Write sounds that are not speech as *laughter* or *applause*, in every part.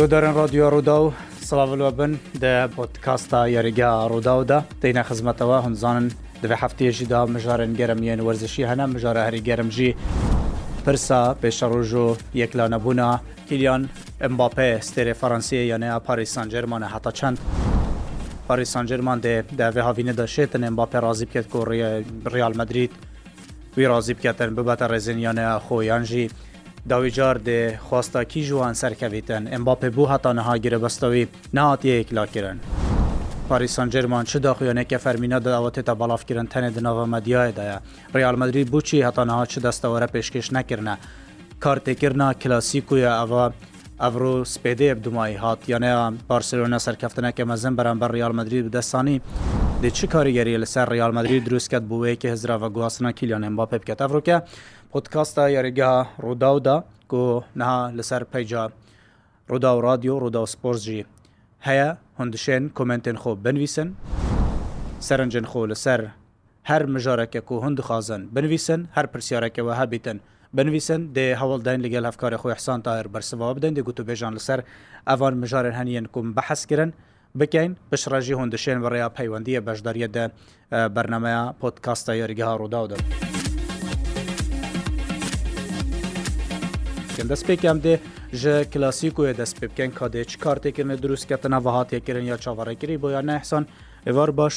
گۆدارن رادیۆ ڕوودا و سلااولوە بن دە بۆتکاستا یاریگە ڕووداودا دەینە خزمەتەوە هەمزانن دەبێ هەفتێژیدا مژارن گەرم یەن وەرزشی هەنا مژارە هەری گەرمژی پرسا پێشە ڕۆژ و یەکلانەبوونا کلیان ئەمباپێ ستێرێ فەەنسیە یانەیە پاریسان جەرمانە هەتا چەند پاریسان جەرمان دێ دەێ هاوینە دەشێتن ئەمباپێ رازی بکەێت کۆڕیە ڕیال مدریت وی رازی بکەتن ببەتە ڕێزینیانەیە خۆیانژی داویجار دێ خواستاکی ژوان سەرکەویتن ئەمباپێ بوو هەتا نەها گرەبەستەوەی نهاتیەیەک لاکردن. پاریسان جرمان چ داخوێنێکە فەرمینا داواتێتە بەڵافکردن تەنێ دناوە مەدیایدایە ڕالمەدرری بچی هەتانەها چ دەستەوەرە پێشکەش نەکردە کارتێکردنا کلاسیکوە ئەوە ئەڤرۆ سپێدەیە بدومای هات یانەیە بارسلۆنە سەرکەفتنەکە مەزم بەرامبەر ڕالمەدرری بدەستانی دێ چ کاریگەری لەسەر ڕالمەدرری دروستکەت بووەیەکی هزراوە گواستنە کیلیان ئەمبا پێ بکەت ئەفرۆکە پۆتکاستا یاریگەها ڕووداودا کۆ نەها لەسەر پەیجا ڕوودا و رادیۆ ڕوودا و سپۆرژی هەیە هەندشێن کمنتێن خۆ بنویسن سەرنجن خۆ لەسەر هەر مژارەکە و هەند خازن بنویسن هەر پرسیارەکەەوە هەبیتن بنویسن دێ هەوڵدان لەگەل هەفکاری خۆی حسان تاهر بەرسەوە بدەن دەگوت و بێژان لەسەر ئەوان مژارن هەنیەن کوم بەحەسکردن بکەین پشڕژی هەندشێن بەڕێیا پەیوەندیە بەشداریەدە بەرنمەیە پۆتکاستە یاریگەها ڕووداودن. بکەن دەست پێکم دێ ژە کلاسیکۆە دەست پێ بکەن کادێ چ کارتێکردن دروستکەتەنە بەهاتێکردن یا چاوەڕێگیری بۆ یان نەحسان ئێوار باش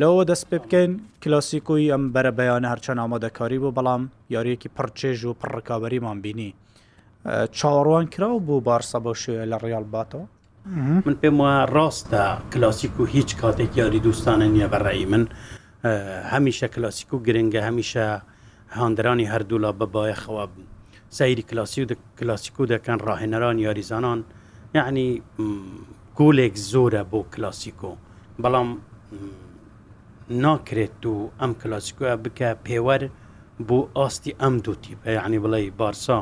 لەوە دەست پێ بکەین کلاسیکۆی ئەم بەرە بەیانە هەرچەند ئامادەکاری بۆ بەڵام یاریەکی پڕچێژ و پڕڕکاوەریمان بینی چاوەڕوان کراوە بۆ بارسە بە شوێ لە ڕیال باتەوە من پێم وە ڕاستە کلاسیک و هیچ کاتێک یاری دوستانە نییە بەڕایی من هەمیشە کلاسیک و گرنگە هەمیشە هاندرانی هەردوولا بەبایەخەوە بن سەیری کلاسی و کلاسیکو دەکەن ڕاهێنەران یاریزانان یعنی گولێک زۆرە بۆ کلاسیکۆ بەڵام ناکرێت و ئەم کلاسیکۆە بکە پێوەەر بۆ ئاستی ئەم دوتی یعنی بڵێ بارسا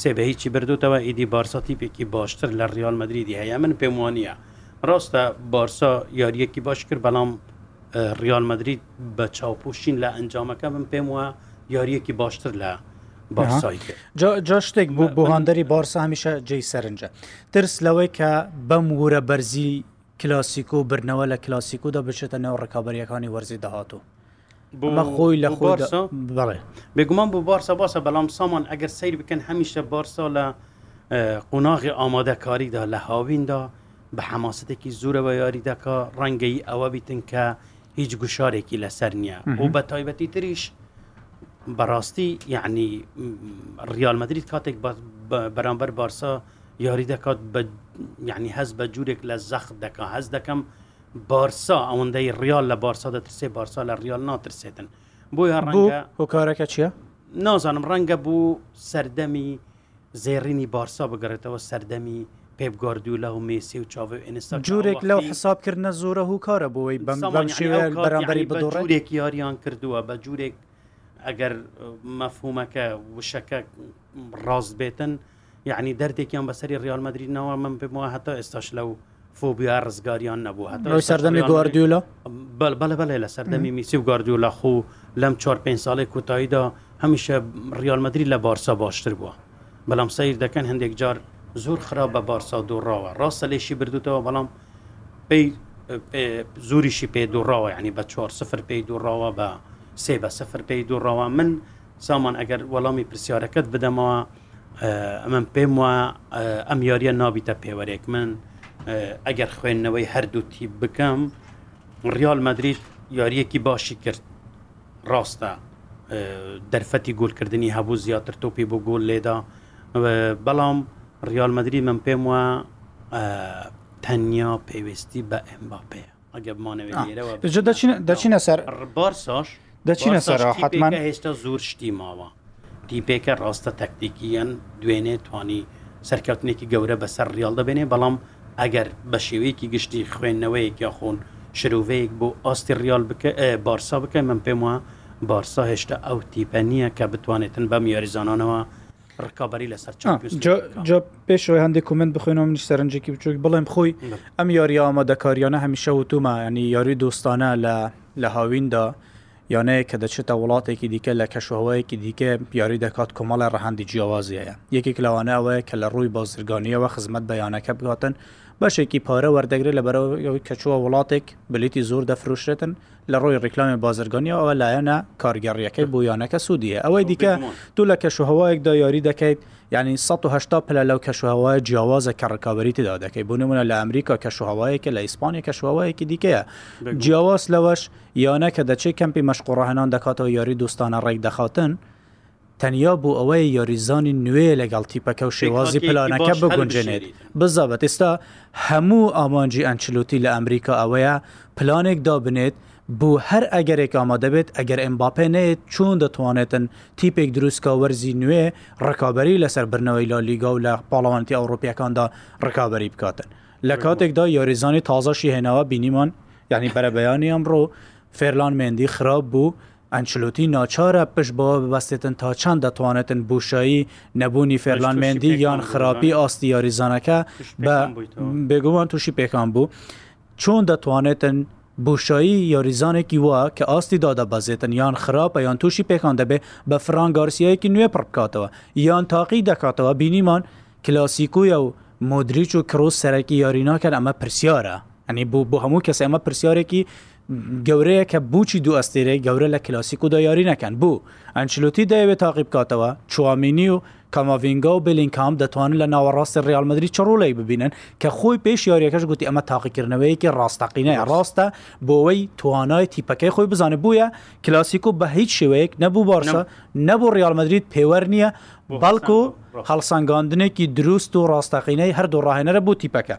سێ بە هیچی بردوتەوە ئیدی بارساتی پێکی باشتر لە ڕیال مدرریدی هەیە من پێم وانە ڕاستە بارسا یاریەکی باش کرد بەڵام ڕیال مدرید بە چاوپۆشین لە ئەنجامەکە من پێم وە یاریەکی باشتر لە جا شتێک بوو بۆ هەندری بارسا هەمیشە جێی سەرنجە ترس لەوەی کە بەم ورە بەرزی کلاسیکۆ برنەوە لە کلاسیکۆدا بچێتە نێو ڕکابەریەکانی وەرزی داهاتوو بۆمە خۆی لە بڵێ بێگومان بۆ بارسە باسە بەڵام سامان ئەگەر سیر بکەن هەمیشە بارسا لە قۆناغی ئامادەکاریدا لە هاویندا بە حماستێکی زورەوە یاریدەکە ڕەنگەی ئەوە بیتن کە هیچ گوشارێکی لەسەر نییە و بە تایبەتی تریش بەڕاستی یعنی ریالمەدرید کاتێک بەرامبەر بارسا یاری دەکات یعنی هەز بە جوورێک لە زەخ دەکا هەز دەکەم بارسا ئەوەندەی ریال لە بارسا دەترسێ بارسا لە ریال ناترسێتن بۆی ڕەنگە هۆکارەکە چییە؟ نازانم ڕەنگە بوو سەردەمی زێڕینی بارسا بگەڕێتەوە سەردەمی پێبگاردوو لە و مێسی و چاوی ئینستا جوورێک لەو حسابکردنە زۆرە و کارە بۆەوەی بەم بەرامبەری بەدۆڕێک یاریان کردووە بە جوورێک ئەگەر مەفهومەکە وشەکە ڕاست بێتن یعنی دەردێکیان بەسەری ڕالمەدرینەوە من پێم وە هەتا ئێستاش لەو فۆبیا ڕزگاریان نەبوو هەتا سەردەمی گواردیولە بەە بەێ لە سەردەمی میسی و گاردیولە خو لەم 4 پێ ساڵی کوتاییدا هەمیشە ڕالمەدرری لە بارسا باشتر بووە بەڵام سیر دەکەن هەندێک جار زۆر خراپ بە بارسا دوڕاوە ڕاستە لێشی بردوتەوە بەڵام پێی زوریشی پێ دوڕاوە ینی بە 4 سفر پێی دوڕاوە بە سێ بە سەفر پێی دووڕەوە من سامان ئەگەر وەڵامی پرسیارەکەت بدەمەوە ئەمە پێم وە ئەم یاریە نابیتە پێوەرێک من ئەگەر خوێندنەوەی هەردووتی بکەم ڕیال مدریت یاریەکی باشی کرد ڕاستە دەرفەتی گۆلکردنی هەبوو زیاتر تۆپی بۆ گۆل لێدا بەڵام ڕیال مدرری من پێم وە تەنیا پێویستی بە ئەمباپەیە ئەگەمانەوە دەچینە سەر بارساش دەچینە سەراحەتمان هێشتا زۆر شتی ماوە تیپێکە ڕاستە تەکتیکیەن دوێنێ توانی سەرکەوتنێکی گەورە بەسەر ریال دەبێنێ بەڵام ئەگەر بە شێوەیەکی گشتی خوێندنەوەیەک یا خۆن شرۆڤەیەک بۆ ئاستی ریال بکە بارسا بکە من پێم وە بارسا هێشتا ئەو تیپە نییە کە بتوانێتن بەم یاریزانانەوە ڕکابی لەسەر جا پێشەوەی هەندێک کومنت بخوێنەوە منیش سەرنجێکی بچووک بڵێم خۆی ئەم یاری ئامادەکاریانە هەمیشە وتومە ینی یاری دۆستانە لە لە هاویندا یانەیە کە دەچێتە وڵاتێکی دیکە لە کەشوهەوەیەکی دیکە پیاری دەکات کۆمەڵە ڕەهندی جیاوازیەیە یەکێک لەوانەوەە کە لە ڕووی بازرگانیەوە خزمەت بەیانەکە بگاتن بەشێکی پارە وەردەگرێت لە بەرەوەی کەچووە وڵاتێک بلیتی زۆر دەفروشێتن لە ڕۆی ڕیکلامی بازرگانیەوە لایەنە کارگەڕیەکەی بۆیانەکە سوودیە ئەوەی دیکە دوو لە کەشوهەوەیەکدا یاری دەکەیت ینی 1970 پلە لەو کەشوهوای جیاوازە کە ڕکاوەری تدا دەکەی بوونمونە لە ئەمریکا کەشوهوایەکە لە ئیسپانیا کەشوهوایەکی دیکەیە جیاواز لەوەش یانە کە دەچێت کەمپی مەشقڕاهنان دەکاتەوە یاری دوستانە ڕێک دەخاتن تەنیا بوو ئەوەی یاریزانی نوێ لەگەڵ تیپەکە و شێوازی پلانەکە بگونجێنێت بزەبەت ئێستا هەموو ئامانجی ئەنچلوتی لە ئەمریکا ئەوەیە پلانێک دابنێت بوو هەر ئەگەرێک ئامادەبێت ئەگەر ئەمباپێ نێت چۆن دەتوانێتن تیپێک دروستکە وەرزی نوێ ڕکابی لەسەر برنەوەی لا لیگا و لە پاڵەوانتی ئەوروپیەکاندا ڕکابی بکاتن لە کاتێکدا یاریزانی تازەشی هێناوە بینیمان یعنی بەرەبەیانی ئەمڕۆ فێرلان مێندی خراپ بوو ئەنچلوتی ناچارە پشت بەوە ببەستێتن تا چەند دەتوانێتن بوشایی نەبوونی فێرلان مێندی یان خراپی ئاستی یاریزانەکە بە بێگومان تووشی پێکان بوو چۆن دەتوانێتن بوشایی یاریزانێکی وە کە ئاستی دادەبەزێتن یان خراپە یان تووشی پێکان دەبێ بە فرانگارسیەیەکی نوێ پڕکاتەوە یان تاقی دەکاتەوە بینیمان کلاسیکویە و مدرریچ و کرۆس سەرەکی یاریناکەن ئەمە پرسیارە ئەنی بۆ بۆ هەموو کەس ئەمە پرسیارێکی گەورەیە کە بچی دو ئەستێرەی گەورە لە کلاسیک و دایاری نەکەن بوو ئەنچلوتی دەیەوێت تاقی بکاتەوە چوامینی و کاماڤینگە و بلینکام دەتوانن لە ناوەڕاستی ریالمەدرری چڕۆڵی ببینن کە خۆی پێش یاریەکەش گوتی ئەمە تاقیکردنەوەیەکی ڕاستەقینەیە ڕاستە بۆەوەی توانای تیپەکەی خۆی بزانێ بووە کلاسیک و بە هیچ شێوەیەک نەبوو باشە نەبوو ریالمەدرید پێوە نییە بەڵکو هەڵسانگاندنێکی دروست و ڕاستەقینەی هەردوو ڕاهێنەرە بوو تیپەکە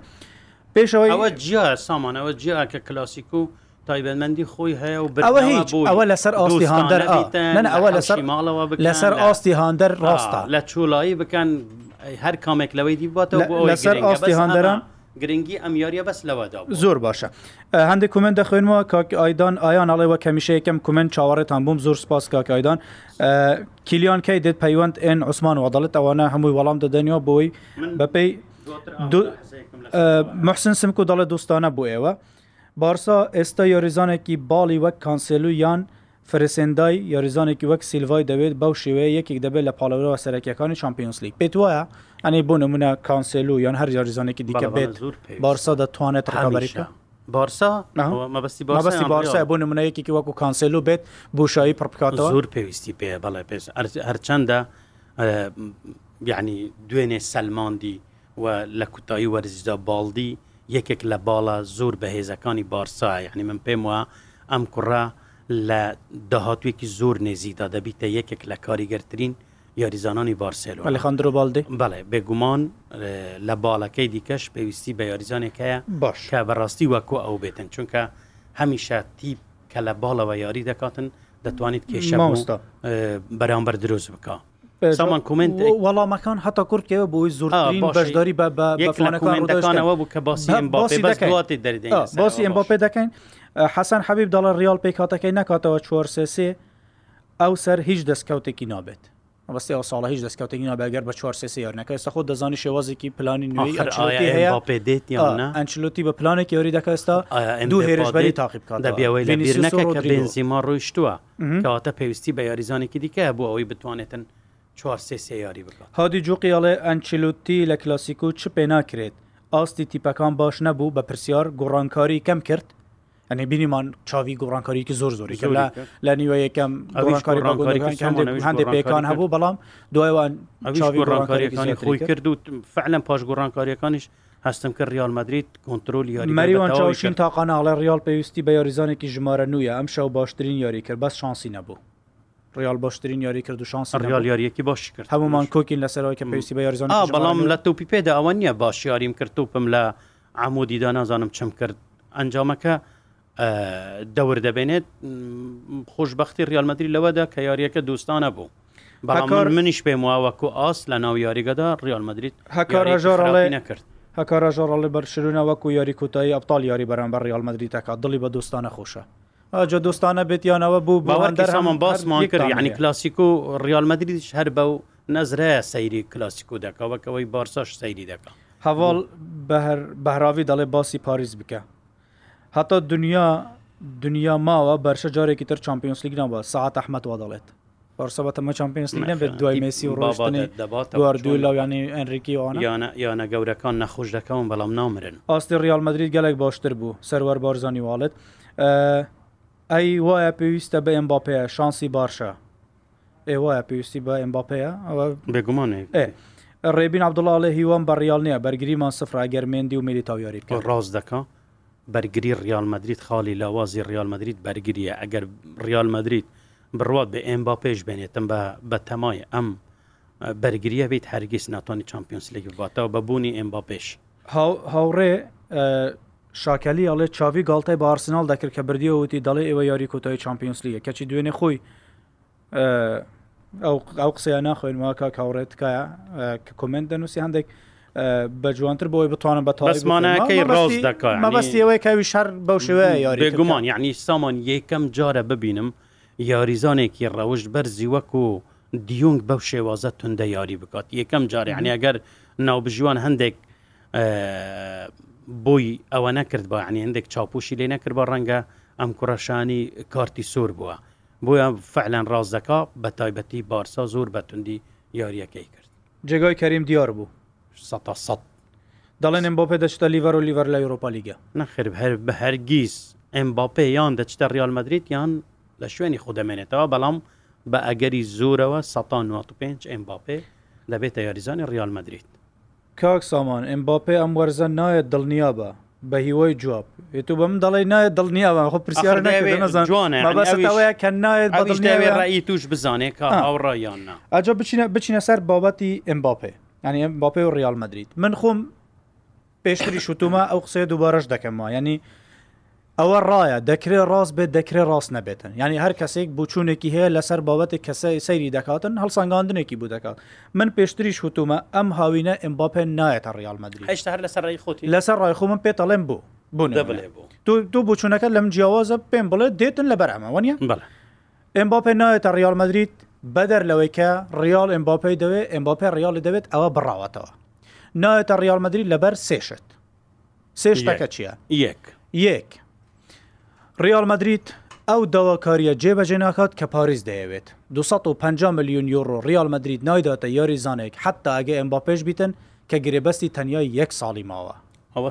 پێشەوەی ئەوە جیە سامانەوە جیە کە کلاسیک و تایبەتمەندی خۆی هەیە و ئەوە هیچ ئەوە لەسەر ئاستی هاندەر ئەوە لەسەر ماڵەوە لەسەر ئاستی هاندەر ڕاستە لە چوولایی بکەن هەر کامێک لەوەی دیباتەوە لەسەر ئاستی هاندەران گرنگی ئەم یاریە بەس لەوەدا زۆر باشە هەندێک کومن دەخوێنەوە کاک ئایدان ئایان ئەڵێوە کەمیشەیەکەم کومن چاوەڕێتان بووم زۆر سپاس کاک ئایدان کلیان کەی دێت پەیوەند ئێن عوسمان وەدەڵێت ئەوانە هەمووی وەڵام دەدەنیەوە بۆی بەپی محسن سمک و دەڵێ دۆستانە بۆ ئێوە. بارسا ئێستا یاریزانێکی باڵی وەک کانسلو یان فرسێندای یاریزانێکی وەک سیلڤای دەوێت بەو شێوەیە یەکێک دەبێت لە پاڵەوەەوە سەرەکیەکانی چمپیۆنسلیک پێت وایە ئەنی بۆ نمونە کانسلو یان هەر یاریزانێکی دیکە بێت بارسا دەتوانێت ڕقابەریکە بارسا مەبستی بەستی بارسا بۆ نمونەیەکی وەکو کانسلو بێت بۆشایی پڕپکاتەوە زۆر پێویستی پێ بەڵێ پێش هەرچەندە یعنی دوێنێ سەلماندی و لە کوتایی وەرزدا باڵدی یەکێک لە باڵە زۆر بەهێزەکانی بارسا یعنی من پێم وە ئەم کوڕە لە داهاتوێکی زۆر نێزیدا دەبیتە یەکێک لە کاریگەرترین یاریزانانی بارسلو ئەلخندرۆ بالدی بڵێ بێگومان لە باڵەکەی دیکەش پێویستی بە یاریزانێکەیە باش کە بەڕاستی وەکو ئەو بێتن چونکە هەمیشە تیپ کە لە باڵەوە یاری دەکاتن دەتوانیت کێشە بەرامبەر دروست بکە سامان کومنت وەڵامەکان هەتا کورتەوە بۆی زۆرترین بەشداری بەەکانەوە بوو کە باسی باسی ئەم بۆ پێ دەکەین حەسەن حەبیب دەڵە ریال پێی کاتەکەی نکاتەوە چوار سسێ ئەو سەر هیچ دەستکەوتێکی نابێت بەستی ئەو ساڵە هیچ دەستکەوتێکی نابەگەر بە چوار سسێ یارنەکە ئێستا خۆ دەزانی شێوازێکی پلانی نوێی ئەنچلوتی بە پلانێکی یاری دەکەستا دوو هێرشبەری تاقیبکان دەبیەوەی لە بیرنەکە بنزیما ڕۆیشتووە کەواتە پێویستی بە یاریزانێکی دیکە بوو ئەوەی بتوانێتن چوارسێ سیاری بکات هادی جوقیڵێ ئەنچلوتی لە کلاسیکو چ پێ ناکرێت ئاستی تیپەکان باش نەبوو بە پرسیار گۆڕانکاری کەم کرد ئەنێ بینیمان چاوی گۆڕانکاریکی زۆر زۆری لە نیوە یەکەم هەندێک پێکان هەبوو بەڵام دوایوان گۆڕانکاریەکانی خۆی کرد و فعلەن پاش گۆڕانکاریەکانیش هەستم کرد ریال مدریت کنتترۆل یاری مەریوان چاوشین تاقانناڵە ریال پێویستی بە یاریزانێکی ژمارە نویە ئەم شەو باشترین یاری کرد بەس شانسی نەبوو ڕیال باشترین یاری کرد و شانس ریال یاریەکی باش کرد هەمومان کۆکین لەسەرەوەی کە پێویستی بە یاریزان بەڵام لە توپی پێدا ئەوە نییە باش یاریم کرد توپم لە عمودیدا نازانم چم کرد ئەنجامەکە دەور دەبێنێت خۆشببختی ریالمەدرری لەوەدا کە یاریەکە دوستانە بوو. بەکار منیش پێم واوەکو ئاس لە ناو یاریگەدا ڕیال مدریت هەکار هەژارڵێ نەکرد هەکارە ژۆڕڵی بەرشرونە وەکو یاری کوتایی ئەپتال یاری بەرەمبەر ریال مدریتەکە دڵی بە دۆستانە خۆشە جا دۆستانە بێتیانەوە بوو باوەندەرمان باسمان کرد یعنی کلاسیک و ڕالمەدریش هەر بە و نەزرە سەیری کلاسیک و دەکەوەکەوەی بارساش سەیری دەکە هەواڵ بەهراوی دەڵێ باسی پاریز بکە هەتا دنیا دنیا ماوە بەرشە جارێکی تر چمپیۆنس لیگنا بە ساعت ئەحمەد وا دەڵێت بەرسەبەتەمە چمپیۆنس لیگ دوای مسی و ڕۆشتنی دو لە ینی ئەنریکی یانە یانە گەورەکان نەخۆش دەکەون بەڵام نامرن ئاستی ریال مدرید گەلێک باشتر بوو سەروەر بارزانانی واڵێت. ئەی وایە پێویستە بە ئەمباپەیە شانسی باشە ئێ وایە پێویستی بە ئەمباپەیە بێگومانێ ڕێبین عبدوڵالە هیوان بە ڕیال نییە بەرگریمان سفراگەرمێندی و میلیتاو یاری ڕاز دەکە بەرگری ریالمەدریت خاڵی لاوازی ریالمەدریت بەرگریە ئەگەر ریالمەدریت بڕات بە ئێمبا پێش بێنێتم بە تەمای ئەم بەرگریە بیت هەرگیز ناتوانانی چمپیۆنس لەگی باتەوە بەبوونی ئێمبا پێش هاوڕێ شاکەلی ئەڵێ چاوی گڵتای بە ئارسنال دەکرد کە بردیە وتی دەڵێ ئێوە یاری کۆتایی چمپیۆنسلیە کەچی دوێنێ خۆی ئەو ئەو قسەیان ناخۆینەوە کا کاڕێتکایە کە کمنت دەنووسی هەندێک بە جوانتر بۆی بتوانم بە تاسمانەکەی ڕاز دەکات مەبستیەوەی کاوی شەر بەو شێوەیە یاری گومان یعنی سامان یەکەم جارە ببینم یاریزانێکی ڕەوشت بەرزی وەکو دیونگ بەو شێوازە توندە یاری بکات یەکەم جارێ هەنیەگەر ناوبژیوان هەندێک بۆی ئەوە نەکرد بە عنی هەندێک چاپوشی لێ نەکرد بە ڕەنگە ئەم کوڕەشانی کارتی سوور بووە بۆیە فعلەن ڕازەکە بە تایبەتی بارسا زۆر بەتوندی یاریەکەی کرد جێگای کەریم دیار بوو دەڵێن ئەم بۆ پێ دەچتە لیڤەر و لیڤەر لە یورۆپا لیگە نەخرب هەر بە هەرگیز ئەم باپێ یان دەچتە ریال مدریت یان لە شوێنی خودەمێنێتەوە بەڵام بە ئەگەری زۆرەوە 1995 ئەم باپێ دەبێتە یاریزانی ریال مدریت کاک سامان ئەمباپێ ئەم وەرزە نایە دڵنیا بە بە هیوای جواب تو بەم دەڵی نایە دڵنیاوە خۆ پرسیار نەزانەیە کە نایەت ڕایی توش بزانێت کە ئەو ڕایان ئەجا بچینە بچینە سەر بابەتی ئەمباپێ ینی ئەمباپێ و ڕیال مدریت من خۆم پێشتری شوتومە ئەو قسەیە دووبارەش دەکەمەوە ینی ئەوە ڕایە دەکرێت ڕاست بێت دەکرێت ڕاست نەبێتن ینی هەر کەسێک بچوونێکی هەیە لەسەر بابەتی کەسە سەیری دەکاتن هەڵسەنگاندنێکی بوو دەکات من پێشتریش وتومە ئەم هاوینە ئەمباپێ نایەتە ڕیالمەدرری هشتا هەر لەسەر ڕی خۆتی لەسەر ڕای خۆ من پێ ئەڵێم بوو بوو دوو بچوونەکە لەم جیاوازە پێم بڵێ دێتن لە بەرەمەوەنیە ئەمباپێ نایەتە ڕیالمەدریت بەدەر لەوەی کە ریال ئەمباپی دەوێت ئەمباپێ ریالی دەوێت ئەوە بڕاوەتەوە نایەتە ڕیالمەدرری لەبەر سێشت سێشتەکە چییە؟ یەک یەک ریال مدریت ئەو داواکاریە جێبەجێ ناکات کە پاریز دەیەوێت 250 میلیون یورو ریال مدرید نایداتە یاری زانێک حتا ئەگە ئەمبا پێش بیتن کە گرێبەستی تەنیا یەک ساڵی ماوە ئەوە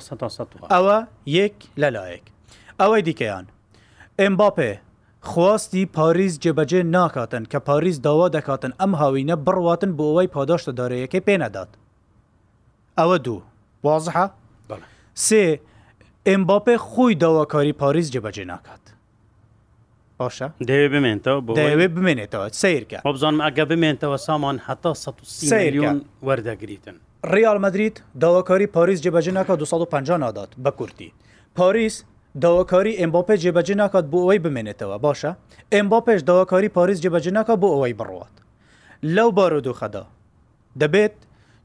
ئەوە یەک لەلایەک ئەوەی دیکەیان ئەمباپێ خواستی پاریز جێبەجێ ناکاتن کە پاریز داوا دەکاتن ئەم هاوینە بڕواتن بۆ ئەوەی پاداشتە دارەیەەکەی پێنەدات ئەوە دوو وازحە سێ ئێمباپێ خۆی داواکاری پاریس جێبەجێ ناکات باشە دەوێ بمێنەوە دەوێ بمێنێتەوە سیرکە بزانم ئەگە بمێنتەوە سامان هەتا سیلیون وەردەگریتن ریال مدریت داواکاری پاریس جێبەجێ ناکات 250 نادات بە کورتی پاریس داواکاری ئەمباپێ جێبەجێ ناکات بۆ ئەوەی بمێنێتەوە باشە ئەمباپێش داواکاری پاریس جێبەجێ ناکات بۆ ئەوەی بڕوات لەو بارودو خەدا دەبێت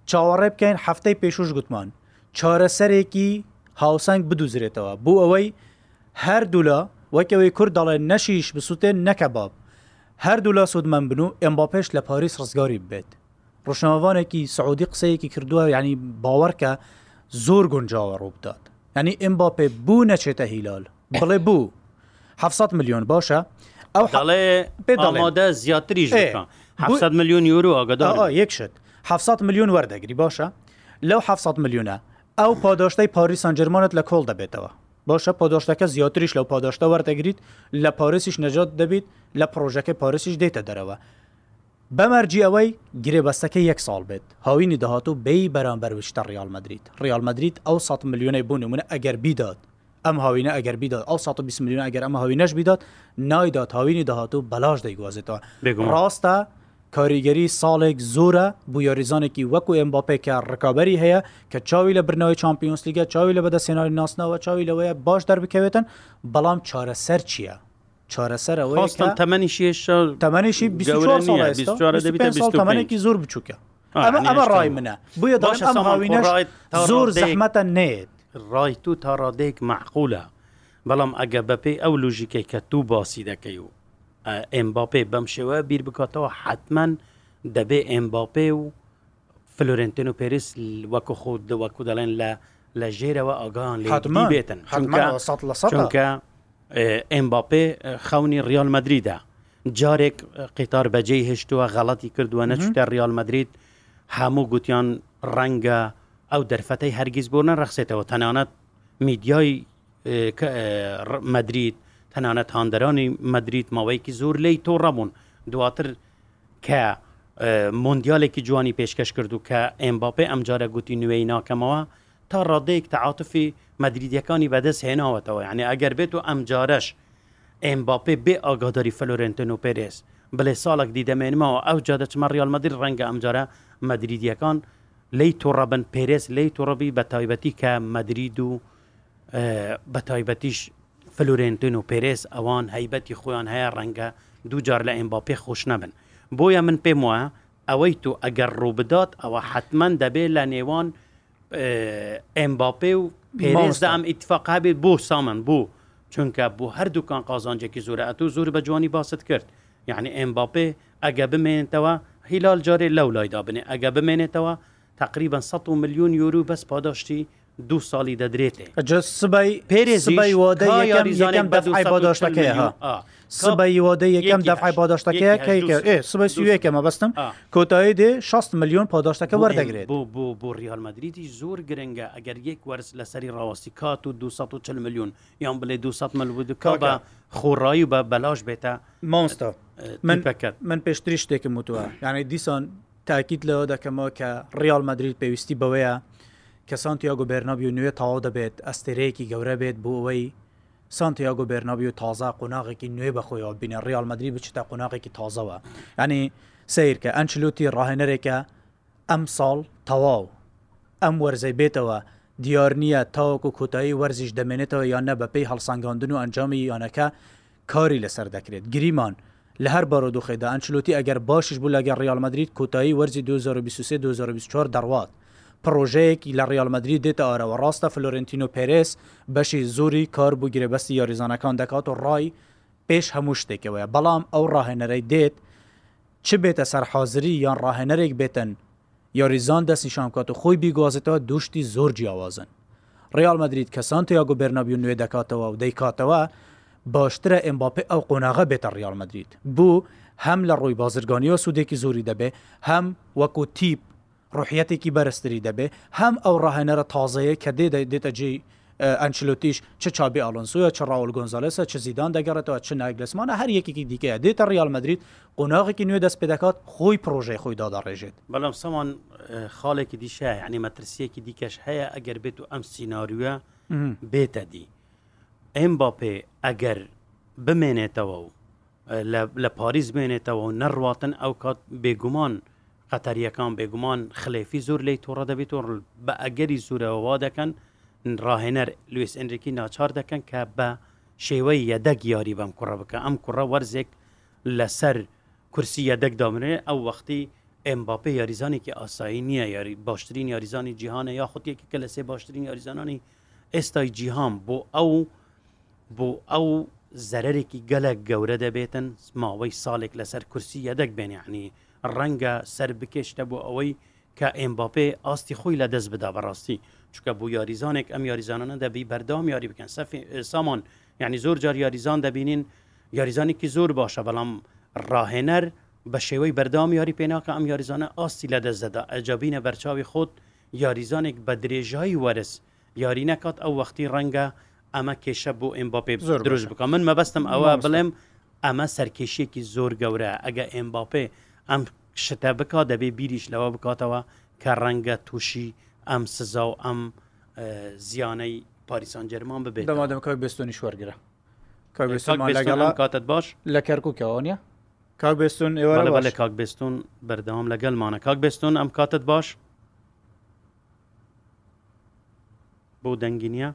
چاوەڕێ بکەین هەفتەی پێشوش گوتمان چارەسەرێکی هاوسنگ بدوزرێتەوە بوو ئەوەی هەردوو لە وەکەوەی کورد دەڵێ نەشیش بسووتێن نەکە باب هەردوو لە سوودمەند بن و ئەم با پێش لە پاریس ڕزگاری بێت ڕۆشنەوانێکی سعودی قسەیەکی کردووە ینی باوەڕکە زۆر گونجاوە ڕووبدات ینی ئەم با پێ بوو نەچێتە هیلال بڵێ بوو 700 میلیۆن باشە ئەو حڵێ پێداڵمادە زیاتریش 700 میلیۆن یورو ئاگەدا یەکشت 700 میلیۆن وەردەگری باشە لەو 700 میلیۆنە ئەو پاداشتەی پاریسان جرمانت لە کۆڵ دەبێتەوە باشە پاداشتەکە زیاتریش لەو پاداشتە وەردەگریت لە پارسیش نەجات دەبیت لە پرۆژەکە پارسیش دێتە دەرەوە بەمەرجی ئەوەی گرێبەستەکە یەک ساڵ بێت هاوینی داهاتوو بێی بەرامبەرویشتە ریال مدریت ریال مدریت ئەو 100 میلیۆنی بوون منە ئەگەر بیداد ئەم هاوینە ئەگەر بیداد ئەو 120 میلیۆن ئەگەر ئەم هاوینەش بیدات نایدات هاوینی داهاتوو بەلاش دەیگوازێتەوە ڕاستە کاریگەری ساڵێک زۆرە بۆ یاریزانێکی وەکو ئەمباپێکە ڕکابی هەیە کە چاوی لە برنەوەی چمپیۆنس لیگە چاوی لە بەدەسێنانی ناسنەوە چاوی لەوەیە باش دەربکەوێتن بەڵام چارەسەر چییە؟ چارەسەر ئەوستان تەمەنی تەمەنیشی تەمەێکی زۆر بچووکە ئەمە ئەمە ڕای منە بە باشهاوینە زۆر زەحمەتە نێت ڕای تو تا ڕادەیەک معقولە بەڵام ئەگە بەپێی ئەو لوژیکەی کە تو باسی دەکەی و ئەمباپێ بەم شێوە بیر بکاتەوە حتمما دەبێ ئەمباپێ و فلورنتین و پێریس وەکو خۆت وەکو دەڵێن لە لە ژێرەوە ئاگان لاتمان بێتن چونکە ئەمباپێ خەونی ریال مدریدا جارێک قیتار بەجێی هێشتووە غەڵەتی کردووە نەچتە ریال مدرید هەموو گوتیان ڕەنگە ئەو دەرفەتەی هەرگیز بۆ نە ڕخسێتەوە تەنانەت میدیای مدرید تەنانەت هاندەرانی مەدریت ماوەیەکی زۆر لی تۆ ڕەبوون دواتر کە مۆندیالێکی جوانی پێشکەش کرد و کە ئەمباپێ ئەمجارە گوتی نوێی ناکەمەوە تا ڕادەیەک تعاتفی مەدریدیەکانی بەدەست هێناوەتەوە یعنی ئەگەر بێت و ئەمجارەش ئەمباپێ بێ ئاگاداری فلۆرنتن و پێرێس بڵێ ساڵک دیدەمێنمەوە ئەو جادەچمە ڕیالمەدیر ڕەنگە ئەمجارە مەدریدیەکان لی تۆڕەبن پێرێس لی تۆڕەبی بە تایبەتی کە مەدرید و بە تایبەتیش فلورێنتن و پێرێز ئەوان هەیبەتی خۆیان هەیە ڕەنگە دووجار لە ئەمباپێ خۆش نەبن بۆیە من پێم وایە ئەوەی تو ئەگەر ڕووبدات ئەوە حتمما دەبێت لە نێوان ئەمباپێ و پێرێزدا ئەم ئیتفاقا بێت بۆ سامان بوو چونکە بۆ هەردووکان قازانجێکی زۆرە ئەتو زۆر بە جوانی باست کرد یعنی ئەمباپێ ئەگە بمێنێتەوە هیلال جارێ لەولایدا بنێ ئەگە بمێنێتەوە تقریبا 100 میلیون یورو بەس پاداشتی دوو ساڵی دەدرێتێ سبەی پێریزیباداشتەکەی سبەی وادەی یەکەم دەفعی پاداشتەکەی سبەی سوەکەمە بەستم کۆتایی دێ 6 میلیۆن پاداشتەکە وەردەگرێت بۆ بۆ بۆ ریالمەدریتی زۆر گرنگە ئەگەر یەک وەرز لەسەری ڕاوەستی کات و 240 میلیۆن یان بڵێ 200 مەلود کا بە خۆڕایی بە بەلاش بێتە مامستا من پەکەت من پێشتری شتێکم وتووە یعنی دیسان تاکیت لەوە دەکەمەوە کە ریال مدریت پێویستی بەوەیە کە سانتیاگو بەرنابی و نوێ تەواو دەبێت ئەستێرەیەکی گەورە بێت بۆ ئەوەی سانتیاگو بەرنابی و تازا قۆناغێکی نوێ بەخۆیەوە بینە ڕیالمەدرری بچتە قۆناغێکی تازەوە ینی سیر کە ئەنچلوتی ڕاهێنەرێکە ئەم ساڵ تەواو ئەم وەرزەی بێتەوە دیار نییە تاوەکو کۆتایی وەرزیش دەمێنێتەوە یان نە بەپی هەڵسانگاندن و ئەنجامی یانەکە کاری لەسەر دەکرێت گریمان لە هەر بەڕۆدوخێدا ئەنچلوتی ئەگەر باشش بوو لەگەر ڕیالمەدرید کۆتایی وەرزی 2023 2024 دەڕوات پرۆژەیەکی لە ڕیالمەدرری دێتە ئارەوە ڕاستە فلۆرنتینو پێرس بەشی زۆری کار بوو گرێبەستی یاریزانەکان دەکات و ڕای پێش هەموو شتێکەوەە بەڵام ئەو ڕاهێنەرەی دێت چ بێتە سەرحازری یان ڕاهێنەرێک بێتن یاریزان دەستنیشان کات و خۆی بیگوازێتەوە دوشتی زۆر جیاوازن ڕیال مدرید کەسان تو یاگو بەرنابی نوێ دەکاتەوە و دەیکاتەوە باشترە ئەمباپی ئەو قۆناغە بێتە ڕیال مدرید بوو هەم لە ڕووی بازرگانیەوە سوودێکی زۆری دەبێ هەم وەکو تیپ ڕحیەتێکی بەرزتری دەبێ هەم ئەو ڕاهێنەرە تازەیە کە دێ دێتە جێ ئەنچلوتیش چ چابی ئالنسوە چ ڕاول گۆنزالسە چ زیدان دەگەڕێتەوە چ نایگلسمانە هەر یەکێکی دیکەیە دێتە ریال مدریت قۆناغێکی نوێ دەست پێ دەکات خۆی پرۆژەی خۆی داداڕێژێت بەڵام سامان خاڵێکی دیشە عنی مەترسیەکی دیکەش هەیە ئەگەر بێت و ئەم سینناریوە بێتە دی ئەم باپێ ئەگەر بمێنێتەوە و لە پاریز بێنێتەوە و نەڕاتن ئەو کات بێگومان قەتەریەکان بێگومان خلێفی زۆر لی تۆڕە دەبێت تۆڕ بە ئەگەری زورەوەوا دەکەن ڕاهێنەر لویس ئەندرێکی ناچار دەکەن کە بە شێوەی یەدەک یاری بەم کوڕە بکە ئەم کوڕە وەرزێک لەسەر کورسی یەدەک دامرێ ئەو وەختی ئەمباپی یاریزانێکی ئاسایی نییە یاری باشترین یاریزانی جیهانە یا خوتیەکی کە لە سێ باشترین یاریزانانی ئێستای جیهان بۆ ئەو بۆ ئەو زەرێکی گەلە گەورە دەبێتن ماوەی ساڵێک لەسەر کورسی یەدەک بێنیعنی ڕەنگە سەر بکێشتە بۆ ئەوەی کە ئێمباپێ ئاستی خۆی لە دەست بدا بەڕاستی چکە بۆ یاریزانێک ئەم یاریزانانە دەبی بەردام یاری بکەن سامان یعنی زۆر جار یاریزان دەبینین یاریزانێکی زۆر باشە بەڵام ڕاهێنەر بە شێوەی بەردام یاری پێناکە ئەم یاریزانە ئاستی لە دەستدەدا ئەجابینە بەرچاوی خۆت یاریزانێک بە درێژایی وەرز یاری نەکات ئەو وەختی ڕەنگە ئەمە کێشە بۆ ئمباپێ زۆر درۆژ بکە من مەبەستم ئەوە بڵێم ئەمە سەرکێشیەکی زۆر گەورە ئەگە ئمباپێ ئەم شتە بک دەبێ بیریش لەوە بکاتەوە کە ڕەنگە تووشی ئەم سزا و ئەم زیانەی پاریسان جەرمان ببێت دەمادەمکە بستنی شوەرگرە کاتت باش لە کەرککەوەە کاک بستون ئێوە لە کاک بستون بەردەوام لەگەلمانە کاک بستون ئەم کاتت باش بۆ دەنگینیە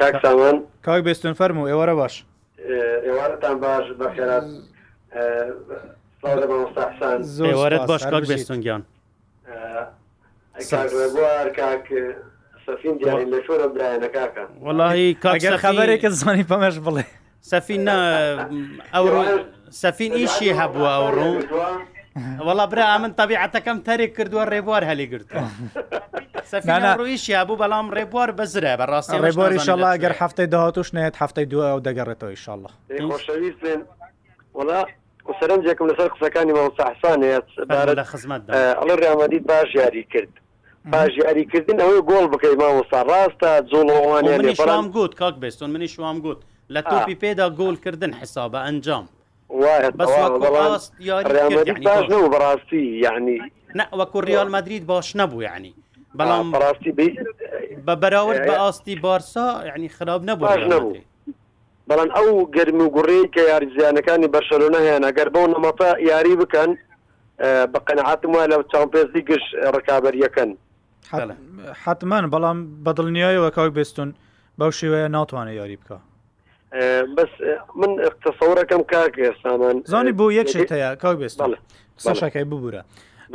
کاکسامان کاک بستون فەرمو ئێوەرە باش ئێوارتان باش بەخێرات زۆرت باش کاک بێستونگیان وڵی کاگەر خبرێکە زانی پەمەش بڵێ سەفین ئەو سەفین ئیشی هەبووە ئەو ڕوو وەڵا برا ئەمن تەبیعەتەکەم تەرێک کردووە ڕێبوار هەلی گرتوە ڕویشیا بوو بەڵام ڕێبوار بزرە بە ڕاستی ڕێبواری شله گەر هەفتەی داهاتوش نێت هەفتەی دووە ئەو دەگەڕێتەوە ئیشله سەرنجێکم لەسەر قسەکانی مەوسەحسانێت ئەڵە ڕامەدیت باش یاری کرد باش یاریکردن ئەوەی گۆڵ بکەیت ماوەستا ڕاستە جوڵەوانیان بەڵام گوت کاک بێستون منی شوام گوت لە تۆپی پێدا گۆلکردن حسابە ئەنجام باش نەبوو بەڕاستی یعنی وەکو ریال مدرید باش نەبوو یعنی بەڵام بەڕاستی بە بەراورد بە ئاستی بارسا یعنی خراب نەبوو نەبوو. بەڵام ئەو گەرم و گوڕی کە یاریزیانەکانی بەشەلوونە هێنا گەر بەو نەمەفە یاری بکەن بە قەنەعاتم وە لەو چاپێزی گشت ڕکابەریەکەن حتمان بەڵام بەدڵنیایەوە کاک بستون بەو شێوەیە ناتوانێت یاری بکە بەس من اقتصەورەکەم کاک ئێستامان زانی بۆ یەک شتەیە کاک بستڵ سەشەکەی ببوورە.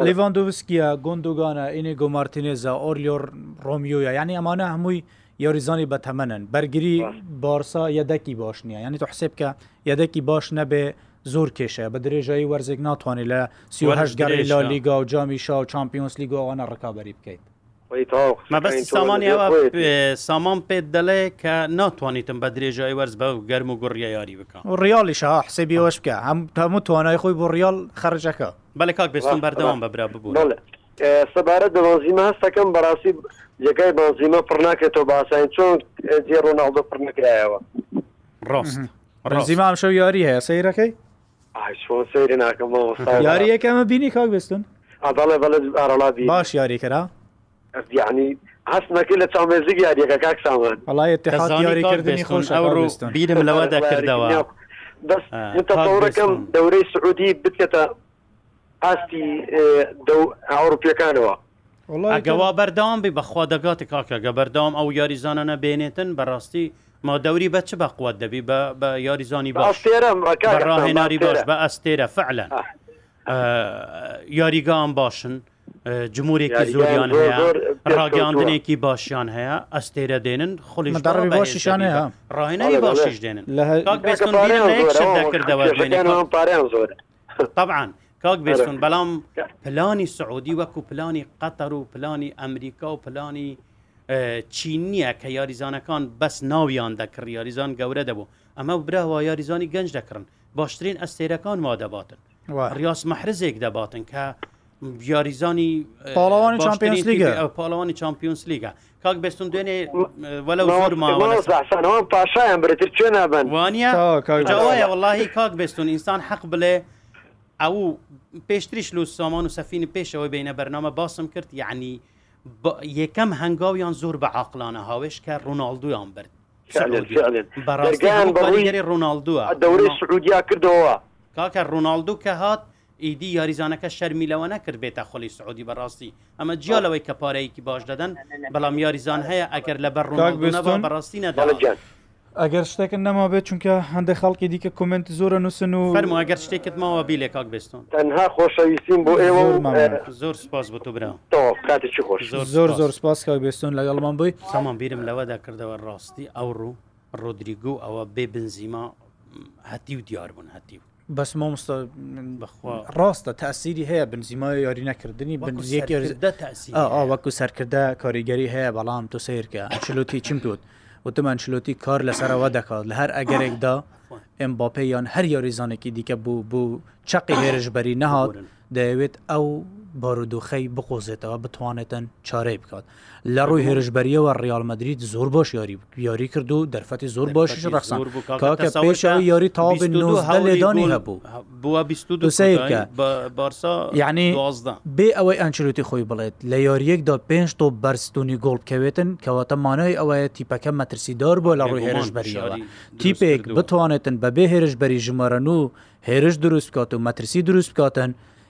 لیڤاندووسکیە گۆندگانە ئینێ گۆمارتینێزە ئۆریۆر ڕۆمیۆە ینی ئەمانە هەمووی یاریزانی بەتەمەن بەرگری بارسا یەدەکی باش نییە ینی تو حسب کە یەدەکی باش نەبێ زۆر کێشە بە درێژایی وەرزێک ناتوانێت لە سیهش گەری لا لیگا و جامی شا و چمپیۆنس لیگۆوانە ڕکابی بکەیت سامانی سامان پێت دەڵێ کە ناتوانیتم بە درێژایی وەرز بە گەرم و گوڕە یاری بکە و ڕیالی شا حسێبی وەش بکە هەم تەمو توانای خۆی بۆ ڕیال خەرجەکە بەلێ کاک بستم بەردەوام بەبرا ببوو. سەبارەت دە بەنزیمە هەستەکەم بەڕاستی یەکای بەنزیمە پڕ ناکرێتەوە باسان چۆن جێ ڕۆناڵدە پڕ نەکرایەوە ڕاست ڕزیمان شەو یاری هەیە سەیرەکەی سری ناکەم یاری یەکەمە بینی کاک بستن ئەڵێ بەڵێ ئارەڵابی باش یاریکەرا ینی هەست نەکە لە چاوێزیگ یاریەکە کاک سامان بەڵای اتحاد یاریکردنی خۆش ئەوڕۆ بیرم لەوە دەکردەوە دەستڕەکەم دەورەی سعودی بکەتە ئاستی ئەوروپیەکانەوە ئەگەوا بەردەوام بی بەخوا دەگاتی کاکەگە بەردەوام ئەو یاریزانانە بێنێتن بەڕاستی ما دەوری بە چ بەقوات دەبی بە یاریزانی باشڕاهێناری باش بە ئەستێرە فعلەن یاریگان باشن جمهورێکی زۆریان هەیە ڕاگەاندنێکی باشیان هەیە ئەستێرە دێنن خولی باشیشان هەیە ڕاهێنەری باشیش دێنن لە پارێ زۆر طبعاً کاک بێستون بەڵام پلانی سعودی وەکو پلانی قەتەر و پلانی ئەمریکا و پلانی چین نییە کە یاریزانەکان بەس ناویان دەکرد یاریزان گەورە دەبوو ئەمە براوە یاریزانی گەنج دەکردن باشترین ئەستێرەکان ما دەباتن ڕاست مەحرزێک دەباتن کە یاریزانی پاڵوانی چمپیۆنس لیگە پاڵوانی چمپیۆنس لیگە کاک بستون دوێنێ وەلەماوە پاشایان برتر چێ نابن وانە وڵی کاک بستون ئینسان حەق بڵێ ئەو پێشتریش لو سامان و سەفین پێشەوەی بینە بەرنامە باسم کرد یعنی یەکەم هەنگاویان زۆر بە عقلانە هاوێش کە ڕۆناالدویان برد بەڕێری ڕۆناالدووە دەورەی سعودیا کردەوە کاکە ڕۆناالدو کە هات ئیدی یاریزانەکە شەرمیلەوە نەکرد بێتە خۆلی سعودی بەڕاستی ئەمە جیالەوەی کە پارەیەکی باش دەدەن بەڵام یاریزان هەیە ئەگەر لە بەر ڕۆناالدو بەڕاستی نەدا ئەگەر شتێکن نەما بێت چونکە هەندێک خەڵکی دیکە کومنت زۆرە نووسن و فەرمو ئەگەر شتێکت ماوە بیلێ کاک بستون تەنها خۆشەویستیم بۆ ئێوە زۆر سپاس بۆ تو برا کاتێکی خۆش زۆر زۆر سپاس کاک بستون لەگەڵمان بووی سامان بیرم لەوەدا کردەوە ڕاستی ئەو ڕوو ڕۆدریگو ئەوە بێ بنزیما هەتی و دیار بوون هەتی و بەس مامۆستا ڕاستە تاسیری هەیە بنزیمای یاری نەکردنی بنزیەکی وەکو سەرکردە کاریگەری هەیە بەڵام تو سیرکە ئەچلوتی چیم پێوت وتمان شلوتی کار لەسەرەوە دەکات لە هەر ئەگەرێکدا ئەم باپەیان هەر یاریزانێکی دیکە بوو بوو چقی هێرشبەری نەهات دەیەوێت ئەو بارودۆخەی بقۆزێتەوە بتوانێتن چارەی بکات لە ڕووی هێرشبەریەوە ڕیالمەدرید زۆر باش یاری یاری کرد و دەرفەتی زۆر باشیش ڕخسان کاکەشەوە یاری تاوابی لێدانی هەبوو دوسەیەکە بارسا یعنی بێ ئەوەی ئەنچلوتی خۆی بڵێت لە یاریەکدا پێنج تۆ بەرستونی گۆڵبکەوێتن کەواتە مانای ئەوەیە تیپەکە مەترسیدار بۆ لە ڕووی هێرشبەریەوە تیپێک بتوانێتن بەبێ هێرشبەری ژمارەن و هێرش دروست بکات و مەترسی دروست بکاتن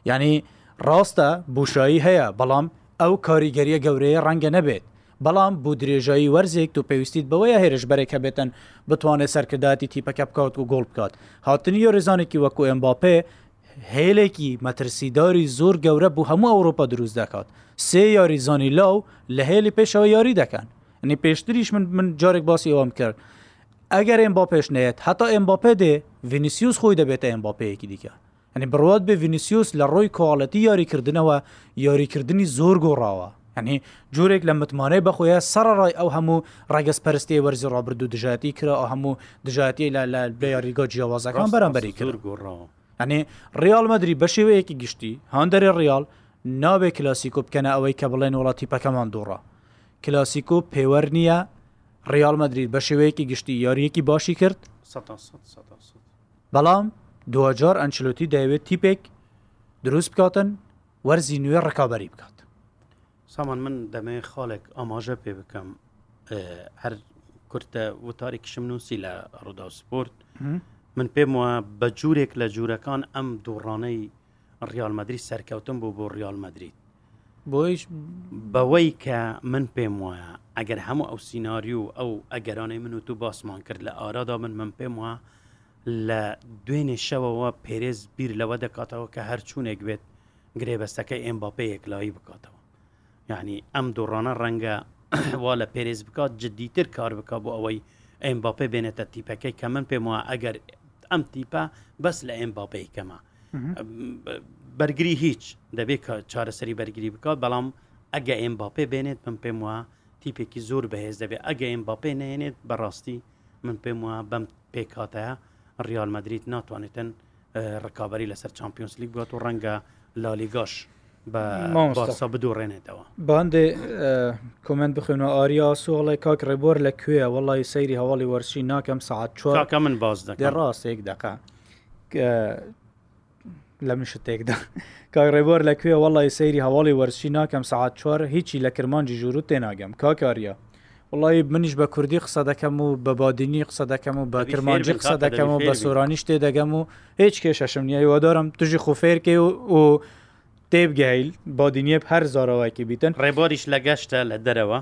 ینی ڕاستە بوشایی هەیە بەڵام ئەو کاریگەریە گەورەیە ڕەنگە نەبێت بەڵام بوو درێژایی وەرزێک و پێویستیت بەوەیە هێرشبەرێکە بێتن بتوانێت سەرکردداتی تیپەکە بکات و گۆڵ بکات هاتنی یۆریزانێکی وەکو ئەمباپێ هێلێکی مەترسیداری زۆر گەورە بوو هەموو ئەوروپا دروست دەکات سێ یاریزانی لاو لە هێلی پێشەوە یاری دەکەن نی پێشتریش من من جارێک باسی ئەوم کرد ئەگەر ئەمباپێش نێت هەتا ئەمباپێ دێ ڤینیسیوس خۆی دەبێتە ئەمباپەیەکی دیکە ئەنی بڕات بێ ڤینیسیۆس لە ڕۆی کۆڵەتی یاریکردنەوە یاریکردنی زۆر گۆڕاوە ئەنی جۆرێک لە متمانەی بەخۆیە سەرڕای ئەو هەموو ڕێگەس پەرستی وەرزی ڕابرد و دژاتی کرا ئەو هەموو دژاتی لە لە یاریگە جیاوازەکان بەرامبەری کرد گۆڕەوە ئەنێ ڕیال مەدرری بە شێوەیەکی گشتی هەندەری ڕیال ناوێ کلاسیکۆ بکەنە ئەوەی کە بڵێن وڵاتی پەکەمان دوڕە کلاسیکۆ پێوە نییە ڕیال مەدرید بە شێوەیەکی گشتی یاریەکی باشی کرد بەڵام دوجار ئەنچلوتی دەیەوێت تیپێک دروست بکاتن وەرزی نوێ ڕکابی بکات سامان من دەمێ خاڵێک ئاماژە پێ بکەم هەر کورتە وتاری کشم نووسی لە ڕوودا و سپۆرت من پێم وە بە جوورێک لە جوورەکان ئەم دوڕانەی ڕیالمەدرری سەرکەوتم بوو بۆ ڕیالمەدرید بۆیش بەوەی کە من پێم وایە ئەگەر هەموو ئەو سینناریو ئەو ئەگەرانەی من و تو باسمان کرد لە ئارادا من من پێم وە لە دوێنێ شەوەوە پێرێز بیر لەوە دەکاتەوە کە هەرچوونێک بێت گرێبەستەکەی ئێمباپەیەک لایی بکاتەوە یعنی ئەم دوڕانە ڕەنگە *clears throat* وا لە پێرێز بکات جدیتر کار بک بۆ ئەوەی ئەمباپێ بێنێتە تیپەکەی کە من پێم وە ئەگەر ئەم تیپە بەس لە ئەمباپەیکەمە بەرگری هیچ دەبێت کە چارەسەری بەرگری بکات بەڵام ئەگە ئەمباپێ بێنێت من پێم وە تیپێکی زۆر بەهێز دەبێت ئەگە ئەمباپێ نێنێت بەڕاستی من پێم وە بەم پێکاتەیە ریال مدریت ناتوانێتن ڕکابی لەسەر چمپیۆنس لیگ بات و ڕەنگە لالیگاش بەسا بدۆڕێنێتەوە باندێ کمنت بخێنەوە ئاریا سوڵی کاک ڕێبۆر لە کوێە وڵی سەیری هەواڵی وەرشی ناکەم سعات چۆکە من باز دەکە ڕاستێک دقا لە من شتێکدا کاک ڕێبۆر لە کوێ وڵی سەیری هەواڵی وەرشی ناکەم سعات چوار هیچی لە کرمانجی ژورو تێناگەم کاکاریا وڵی منیش بە کوردی قسە دەکەم و بە بادینی قسە دەکەم و بە کرمانجی قسە دەکەم و بە سۆرانیش تێ دەگەم و هیچ کێشەشم نیە هیوادارم توژی خوفێرکێ و تێبگەیل بادینیە هەر زارەوەکی بیتن ڕێباریش لە گەشتە لە دەرەوە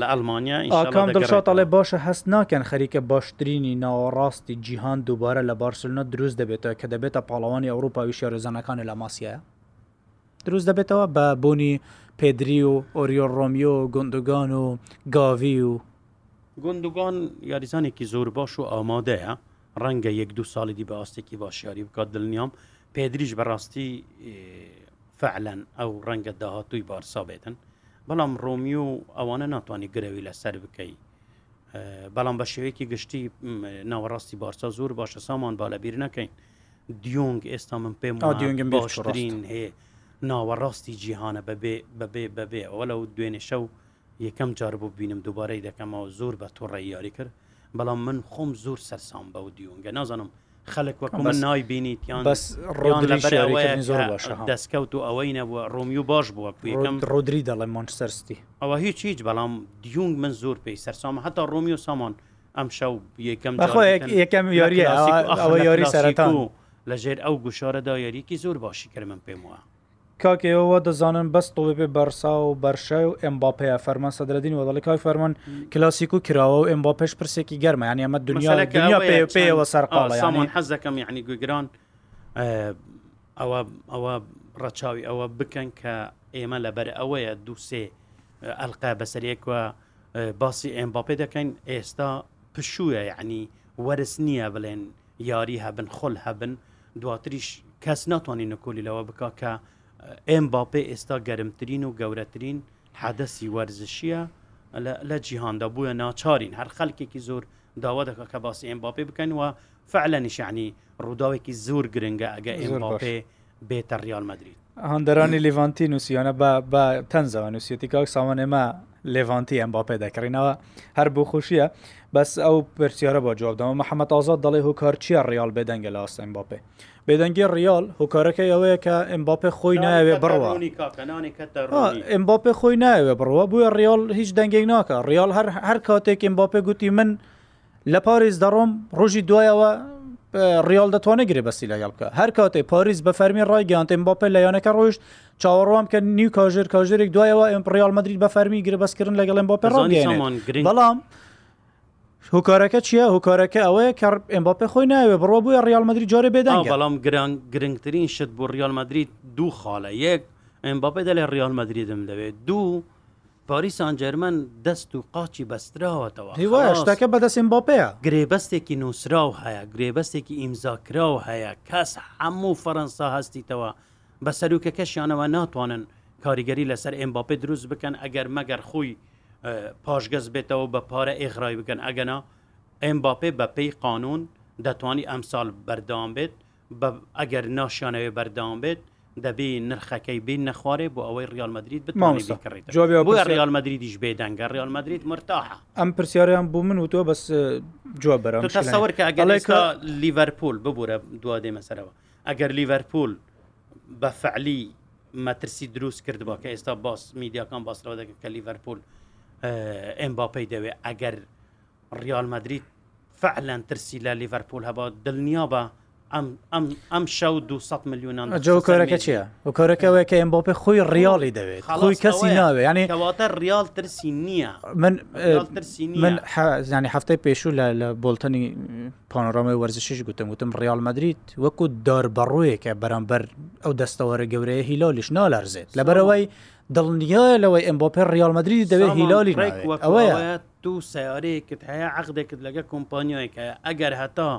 لە ئەلمانیا دڵشاتڵێ باشە هەست ناکەن خەریکە باشترینی ناوەڕاستی جیهان دووبارە لە بارسلونە دروست دەبێتەوە کە دەبێتە پاڵەوانی ئەوروپاوی شێرەزانەکانی لە ماسیە دروست دەبێتەوە بە بۆنی پێدری و ئۆریۆ ڕۆمیۆ گندگان و گاوی و گندگان یاریزانێکی زۆر باش و ئامادەیە ڕەنگە یەک دو ساڵی بە ئاستێکی باشیاری بکات دڵنیام پێدریش بەڕاستی فعلەن ئەو ڕەنگە داهاتووی بارسا بێتن بەڵام ڕۆمیو ئەوانە ناتوانانی گرەوی لەسەر بکەیت بەڵام بە شێوەیەکی گشتی ناوەڕاستی بارسا زۆر باشە سامان بالەبییر نەکەین دیۆنگ ئێستا من پێم باشترین هەیە ناوەڕاستی جیهانە بەبێ بەبێ بەبێ ئەوەلە و دوێنێ شەو یەکەم جار بوو بینم دووبارەی دەکەمەوە زۆر بە تووڕێ یاری کرد بەڵام من خۆم زۆر سەرسان بە و دیونگە نازانم خەلک وەکو من نایبینیت یان بەس دەستکەوت و ئەوەی نەوە ڕۆمی و باش بووە یەکەم ڕۆدری دەڵێ مۆنسەرستی ئەوە هیچ هیچ بەڵام دیونگ من زۆر پێی سەررسامە هەتا ڕۆمی و سامان ئەم شەو یەکەم یەکەم یاری ئەوە یاری سەرەتا و لەژێر ئەو گوشارەدا یاریکی زۆر باشی کرد من پێم وە کاکەوە دەزانن بەست تۆ بێ بەرسا و بەرشە و ئەمباپەیە فەرمان سەدرین وەڵکای فەرمان کلاسیک و کراوە و ئەمبا پێش پرسێکی گەرمە یان ئەمە دنیا پێوە سەرقاڵمان حەز دەکەم یعنی گوگران ئەوە ئەوە ڕەچاوی ئەوە بکەن کە ئێمە لەبەر ئەوەیە دووسێ ئەلقا بەسەرێکوە باسی ئەمباپێ دەکەین ئێستا پشووە یعنی وەرز نییە بڵێن یاری هەبن خۆل هەبن دواتریش کەس ناتوانین نکۆلی لەوە بک کە ئێم باپێ ئێستا گەرمترین و گەورەترین حەدەسی وەرزشیە لە جیهاندا بووە ناچارین هەر خەلکێکی زۆر داوا دەکە کە باسی ئێم باپێ بکەن و فعلە نیشعنی ڕووداوێکی زۆر گرنگە ئەگە ئێم باپێ بێتە ریال مدرید هەندەرانی لیڤانتی نووسیانە بە تەنزەوە نووسەتی کاک ساوان ئێمە لێڤانتی ئەم باپێ دەکڕینەوە هەر بۆ خوشیە بەس ئەو پرسیارە بۆ جوابدەوە محەممەد ئازاد دەڵێ هوکار چییە ریال بێدەنگە لە ئاستم باپێ بێدەنگی ریال هوکارەکەی ئەوەیە کە ئەمباپێ خۆی نایوێ بڕوە ئەمباپێ خۆی نایوێ بڕوە بووە ریال هیچ دەنگێک ناکە ریال هەر هەر کاتێک ئەمباپێ گوتی من لە پاریز دەڕۆم ڕۆژی دوایەوە ریال دەتوانێت گرێ بەسی لەگەڵ بکە هەر کاتێ پاریز بە فەرمی ڕایگەیان ئەمباپێ لەیانەکە ڕۆیشت چاوەڕوام کە نیو کاژر کاژێک دوایەوە ئەمپریال مدرید بە فەرمی گرە بەسکردن لەگەڵم بۆ پێڕۆ بەڵام هۆکارەکە چییە هۆکارەکە ئەوەیە کە ئەمباپێ خۆی ناوێ بڕۆ بووە ڕیال مدرری جارێ بێدان بەڵام گران گرنگترین شت بۆ ریال مدرید دوو خاڵە یەک ئەمباپێدا لە ریال مدریدم دەوێت دوو پاریسان جەرمەن دەست و قاچی بەستراوەتەوە هیوایە شتەکە بەدەستیم باپەیە گرێبەستێکی نووسراو هەیە گرێبەستێکی ئیمزاکراو هەیە کەس هەموو فەەنسا هەستیتەوە بە سەرروکەکەشیانەوە ناتوانن کاریگەری لەسەر ئەمباپی دروست بکەن ئەگەر مەگەر خۆی پاشگەز بێتەوە بە پارە ئێغرای بکەن ئەگەنا ئەمباپێ بە پێی قانون دەتوانی ئەمساڵ بەردام بێت ئەگەر ناشانەوێ بەردام بێت دەبی نرخەکەی بین نەخوارێ بۆ ئەوەی ریالمەدرید بتمانکڕیت ریالمەدریدیش بێدەنگە ریالمەدرید مرتاح ئەم پرسیاریان بوو من و تۆ بەس جوە بەرەم تەسەوەکە ئەگەڵێکا لیڤەرپول ببوورە دوادێ مەسەرەوە ئەگەر لیڤەرپول بە فعلی مەترسی دروست کردبووە کە ئێستا باس میدیاکان باسرەوە دەکەن کە لیڤەرپول ئەمباپەی دەوێت ئەگەر ریال مدریت فعلەن ترسی لە لیڤەرپول هەبا دڵنیا بە ئەم شە 200 میلیۆنان ئەجە کۆرەکە چییە؟ و کۆرەکەەوەی کە ئەم بۆ پێ خۆی ڕیاڵی دەوێت خۆی کەسی ناوێ ینی کەواتە ریال ترسی نییە من من زانانی هەفتەی پێشوو لە لە بۆلتنی پانۆڕۆمی وەرزشیش گوتم گوتم ریال مدریت وەکو داربڕوویەکە بەرامبەر ئەو دەستەوەرە گەورەیە هیلالیش نالارزێت لەبەرەوەی دڵنیایە لەوەی ئەم بۆ پێ ریالمەدرری دەوێت هیلالی ڕێک ئەوەیە تو سیارەیەکت هەیە عقدێکت لەگە کۆمپانیایکە ئەگەر هەتا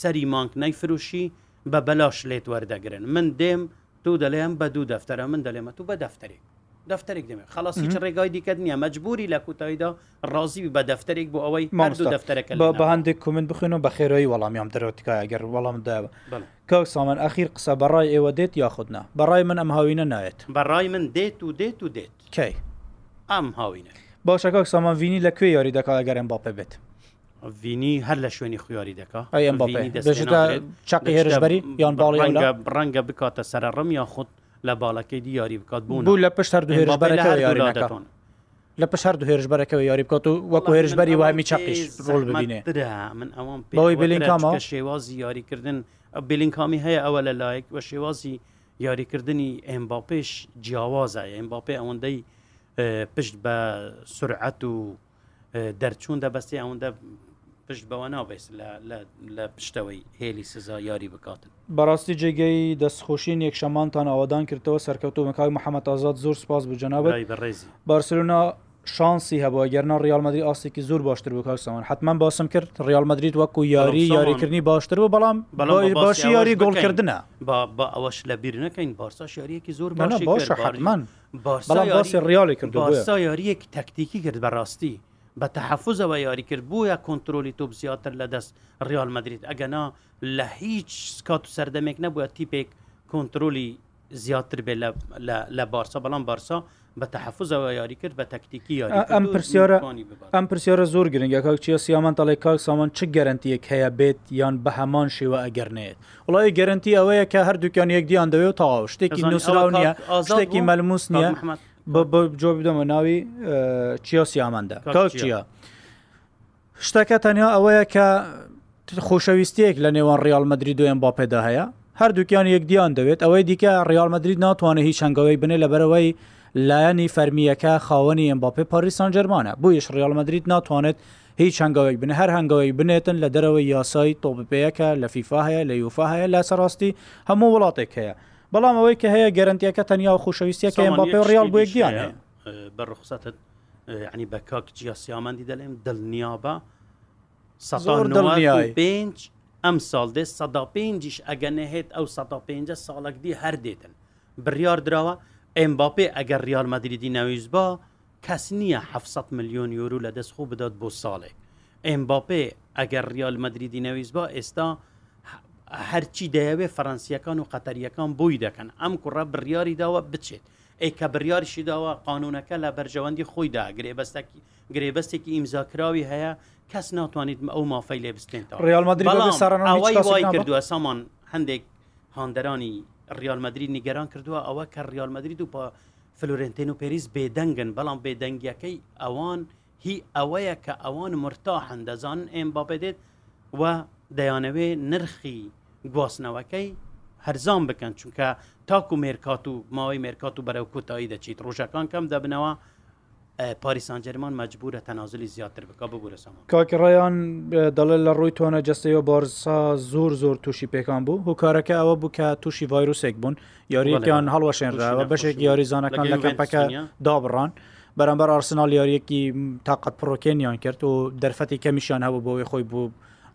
سەری مانک نەیفروشی بە بەلاش لێت وەردەگرن من دێم تو دەڵێم بە دوو دەفتەرە من دەلێمە تو بە دەفتەرێک دەفتەرێک دێمێت خلاص هیچ ڕێگای دیکە نیە مەجبوری لە کوتاییدا ڕازی بە دەفتەرێک بۆ ئەوەی مادو دەفتەرەکە بە هەندێک کومن بخێنەوە بە خێرەوەی وەڵامیام دەرەوەتیکای گەر وەڵام داوە کەو سامان ئەخیر قسە بەڕای ئێوە دێت یاخودنا بەڕای من ئەم هاوینە نایێت بەڕای من دێت و دێت و دێت کەی ئەم هاوینە باشەکە سامانڤینی لەکوێ یاری دەکا گەرم باپە بێت ڤینی هەر لە شوێنی خویاری دەکە چقی هێرشبەری یان باڵیگە ڕەنگە بکاتە سەرڕم یا خودت لە باڵەکەی دییاری بکات بوون بوو لە پشت هەردوو هێرشبەرەکە یاری دەتون لە پەش هەردوو هێرشبەرەکەەوە یاری بکات و وەکو هێرشبەری وامی چقیش ڕۆل ببینێ من ئەوان بەوەی بلینکامە شێوازی یاریکردن بلینکامی هەیە ئەوە لە لایەک وە شێوازی یاریکردنی ئەمباپێش جیاوازە ئەمباپێ ئەوەندەی پشت بە سرعەت و دەرچوون دەبەستی ئەوەندە پشت بەوە ناوبێت لە پشتەوەی هێلی سزا یاری بکاتن بەڕاستی جێگەی دەستخۆشین یەکشەمانتان ئەوادان کردەوە سەرکەوتو مەکای محەممەد ئازاد زۆر سپاس بجنابی بەڕێزی بارسلونا شانسی هەبووە گەرنا ریالمەدی ئاستێکی زۆر باشتر بوو سامان حتمما باسم کرد ریالمەدریت وەکو یاری یاریکردنی باشتر و بەڵام بەڵام باشی یاری گۆڵکردنە بە ئەوەش لە بیر نەکەین بارسا شاریەکی زۆر باشە حتمان بەڵام باسی ریالی کرد بارسا یاریەک تەکتیکی کرد بەڕاستی بە تەحەفزەوە یاریکردبووە کۆنتترۆلی تۆپ زیاتر لە دەست ڕیال مدریت ئەگەنا لە هیچ سکات و سەردەمێک نەبووە تیپێک کۆنتترۆلی زیاتر بێ لە بارسا بەڵام بارسا بە تەحفزەوە یاری کرد بە تەکتیکی ئەم پرسیارە ئەم پرسیارە زۆر گرنگگە کاک چیە سیامان تەڵی کاک سامان چ گەرنتیەک هەیە بێت یان بە هەمان شێوە ئەگەرنێت وڵی گەرنتی ئەوەیە کە هەردووکیان یەکدیان دەوێت تاوا شتێکی نووسراو نیە شتێکی مەلموس نیە بۆ بدەمە ناوی چیۆسی ئاماندا چیە شتەکە تەنیا ئەوەیە کە خۆشەویستەیەک لە نێوان ریالمەدرری دوێن با پێدا هەیە هەردووکیان یەکدیان دەوێت ئەوەی دیکە ریالمەدرری ناتوانێت هیچ شنگەوەی بنێ لە بەرەوەی لایەنی فەرمیەکە خاوەنی ئەمباپی پاریسان جەرمانە بۆیش ریالمەدرید ناتوانێت هیچ هەنگاوێک بن هەر هەنگاوی بنێتن لە دەرەوەی یاسایی تۆبپەیەکە لە فیفا هەیە لە یوفا هەیە لە سەڕاستی هەموو وڵاتێک هەیە بەڵام ئەوەی کە هەیە گەرنتیەکە تەنیا و خوشەویستیەکە بە پێ ڕیال بۆ یەکدیانە بەڕخسەت عنی بە کاک جیاسیامەندی دەڵێم دڵنیابە پێنج ئەم ساڵ دێ سەدا پێنجش ئەگەنە هێت ئەو سەدا پێنج ساڵەکدی هەر دێتن بڕیار درراوە ئەمباپێ ئەگەر ریال مەدریدی نەویزبا کەس نییە 700 میلیۆن یورو لە دەستخۆ بدات بۆ ساڵێک ئەمباپێ ئەگەر ریال مەدریدی نەویزبا ئێستا هەرچی دەیەوێ فەەنسیەکان و قەتەریەکان بۆی دەکەن ئەم کوڕە بڕیاری داوە بچێت ئەیکە بڕیاریشی داوە قانونەکە لە بەرژەوەندی خۆیدا گرێبەستەکی گرێبەستێکی ئیمزاکراوی هەیە کەس ناتوانیت ئەو مافەی لێ بستێنەوە ڕالمەدرری کردووە سامان هەندێک هاندەرانی ریالمەدرری نیگەران کردووە ئەوە کە ریالمەدرری و پا فلورنتین و پێریز بێدەنگن بەڵام بێدەنگیەکەی ئەوان هی ئەوەیە کە ئەوان مرتا هەندەزان ئێم باپێدێت و دەیانەوێ نرخی گواستنەوەکەی هەرزان بکەن چونکە تاکو مێرکات و ماوەی مێرکات و بەرەو کۆتایی دەچیت ڕۆژەکان کەم دەبنەوە پاریسانجەرمان مەجبورە تەنازلی زیاتر بکە ببوورە سامان کاکڕیان دەڵێت لە ڕووی تۆنە جستەوە بارسا زۆر زۆر تووشی پێکان بوو هۆکارەکە ئەوە بووکە تووشی ڤایرروسێک بوون یاریەکان هەڵەشێنراوە بەشێک یاریزانەکان لە کەمپەکە دابڕان. بەرەمبەر ئارسنال یاریەکی تااقەت پرۆکێنیان کرد و دەرفەتی کەمیشان هەبوو بۆی خۆی بوو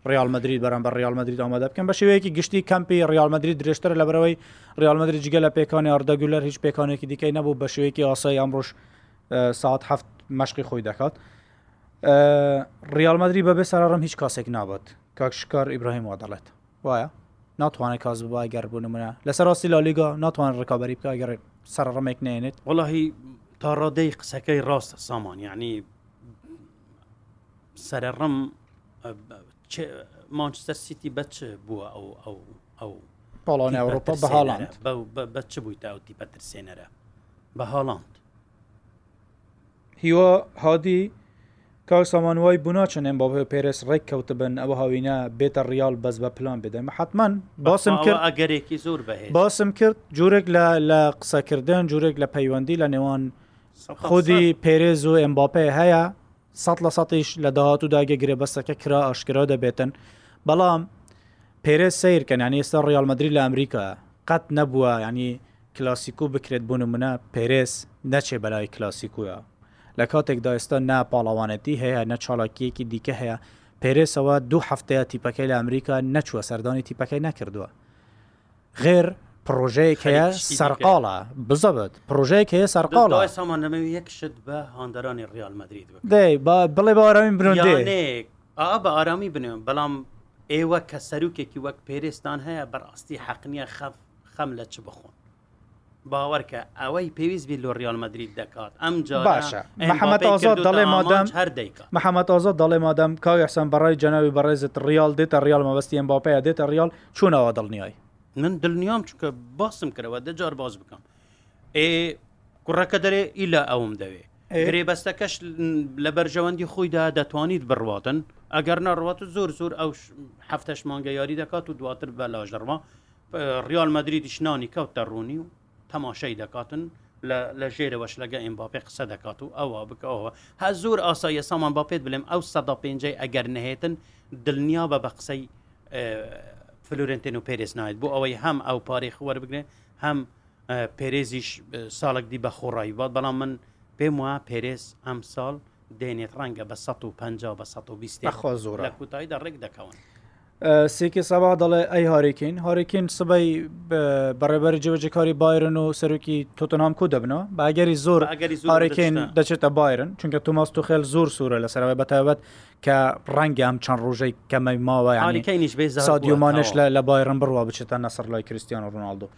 ریال مدرید بەرەم بە ریال مدرید ئامادە بکەن بە شێوەیەکی گشتی کەمپی ریال مدرید درێژتر لە بەرەوەی ریال مدرید جگە لە پێکانی ئاردەگولەر هیچ پێکانێکی دیکەی نەبوو بە شوەیەکی ئاسای ئەمڕۆژ ساعت هەفت مەشقی خۆی دەکات ریال مدرری بەبێ سەرڕم هیچ کاسێک نابێت کاکشکار ئیبراهیم وادەڵێت وایە ناتوانێت کاس بە گەربوون منە لەسەر ڕاستی لالیگا ناتوان ڕکابی بکە گەڕێ سەرڕەمێک نێنێت وڵی تا ڕادەی قسەکەی ڕاستە سامان یعنی سەرڕم مانچستەر سیتی بەچ بووە ئەو ئەو ئەو پاڵان ئەوروپا بە هاڵاند بەچ بووی تاوتی بەترسێنەرە بە هاڵاند هیوە هادی کاک سامانوای بناچن ئەم بابێ پێرس ڕێک کەوت بن ئەوە هاوینە بێتە ریال بەس بە پلان بدەمە حتمان باسم کرد ئەگەرێکی زۆر بە باسم کرد جورێک لە لە قسەکردن جورێک لە پەیوەندی لە نێوان خودی پێرێز و ئەمباپێ هەیە سەد لە سەتیش لە داهات و داگەگرێ بەسەکە کرا ئاشکرا دەبێتن بەڵام پێرە سیرکەن یانی ئێستا ڕیالمەدرری لە ئەمریکا قەت نەبووە ینی کلاسیکو بکرێت بوون منە پێرێس نەچێ بەلای کلاسیکوە لە کاتێکدا ئێستا ناپاڵەوانەتی هەیە نە چاڵکیەکی دیکە هەیە پێرێسەوە دوو هەفتەیە تیپەکەی لە ئەمریکا نەچووە سەردانی تیپەکەی نەکردووە غێر پرۆژەیەک هەیە سەرقاڵە بزەبێت پرۆژەیەک هەیە سەرقاڵە سامان نەمەوی یەکشت بە هاندەرانی ڕیال مدرید دەی بڵێ بە ئارامی برندێ ئا بە ئارامی بنێم بەڵام ئێوە کە سەرروکێکی وەک پێرێستان هەیە بەڕاستی حەقنیە خەف خەم لە چ بخۆن باوەڕکە ئەوەی پێویست بی لۆ ریال مدرید دەکات ئەم باشە محەممەد ئازاد دەڵێ مادەم هەر محەممەد ئازاد دەڵێ مادەم کاو یحسان بەڕای جەناوی بەڕێزت ریال دێتە ریال مەبستی ئەم باپەیە دێتە ریال چوونەوە دڵنیایی من دڵنیام چونکە باسم کردەوە دەجار باز بکەم ئێ کوڕەکە دەرێ ئیلا ئەوم دەوێ ڕێبەستەکەش لە بەرژەوەندی خۆیدا دەتوانیت بڕواتن ئەگەر نەڕوات و زۆر زۆر ئەو هەفتەش مانگە یاری دەکات و دواتر بە لاژەرما ریال مدرری شنانی کەوتە ڕوونی و تەماشای دەکاتن لە ژێرەوەش لەگە ئیمباپی قسە دەکات و ئەوە بکەوە هە زۆر ئاسایە سامان باپێت بڵێم ئەو سەدا پێنجەی ئەگەر نهێتن دڵنیا بە بە قسەی فلورنتین و پێرس نایێت بۆ ئەوەی هەم ئەو پارێ خەوەربگرێ هەم پێرێزیش ساڵک دی بە خۆڕایی بات بەڵام من پێم وە پێرس ئەم ساڵ دێنێت ڕەنگە بە 150 بە 120 خۆ زۆر لە کوتاییدا ڕێک دەکەون سێکی سەبا دەڵێ ئەی هاریکین هاریکین سبەی بەڕێبەری جێبەجێکاری بایرن و سەرکی تۆتنام کو دەبنەوە باگەری زۆر هاریکین دەچێتە بایرن چونکە توماس تو خێل زۆر سوورە لە سەرەوەی بەتابەت کە ڕەنگە ئەم چەند ڕۆژەی کەمەی ماوە سادیومانش لە لە بایرن بڕوا بچێتە نەسەر لای کریسیان ڕونالدو.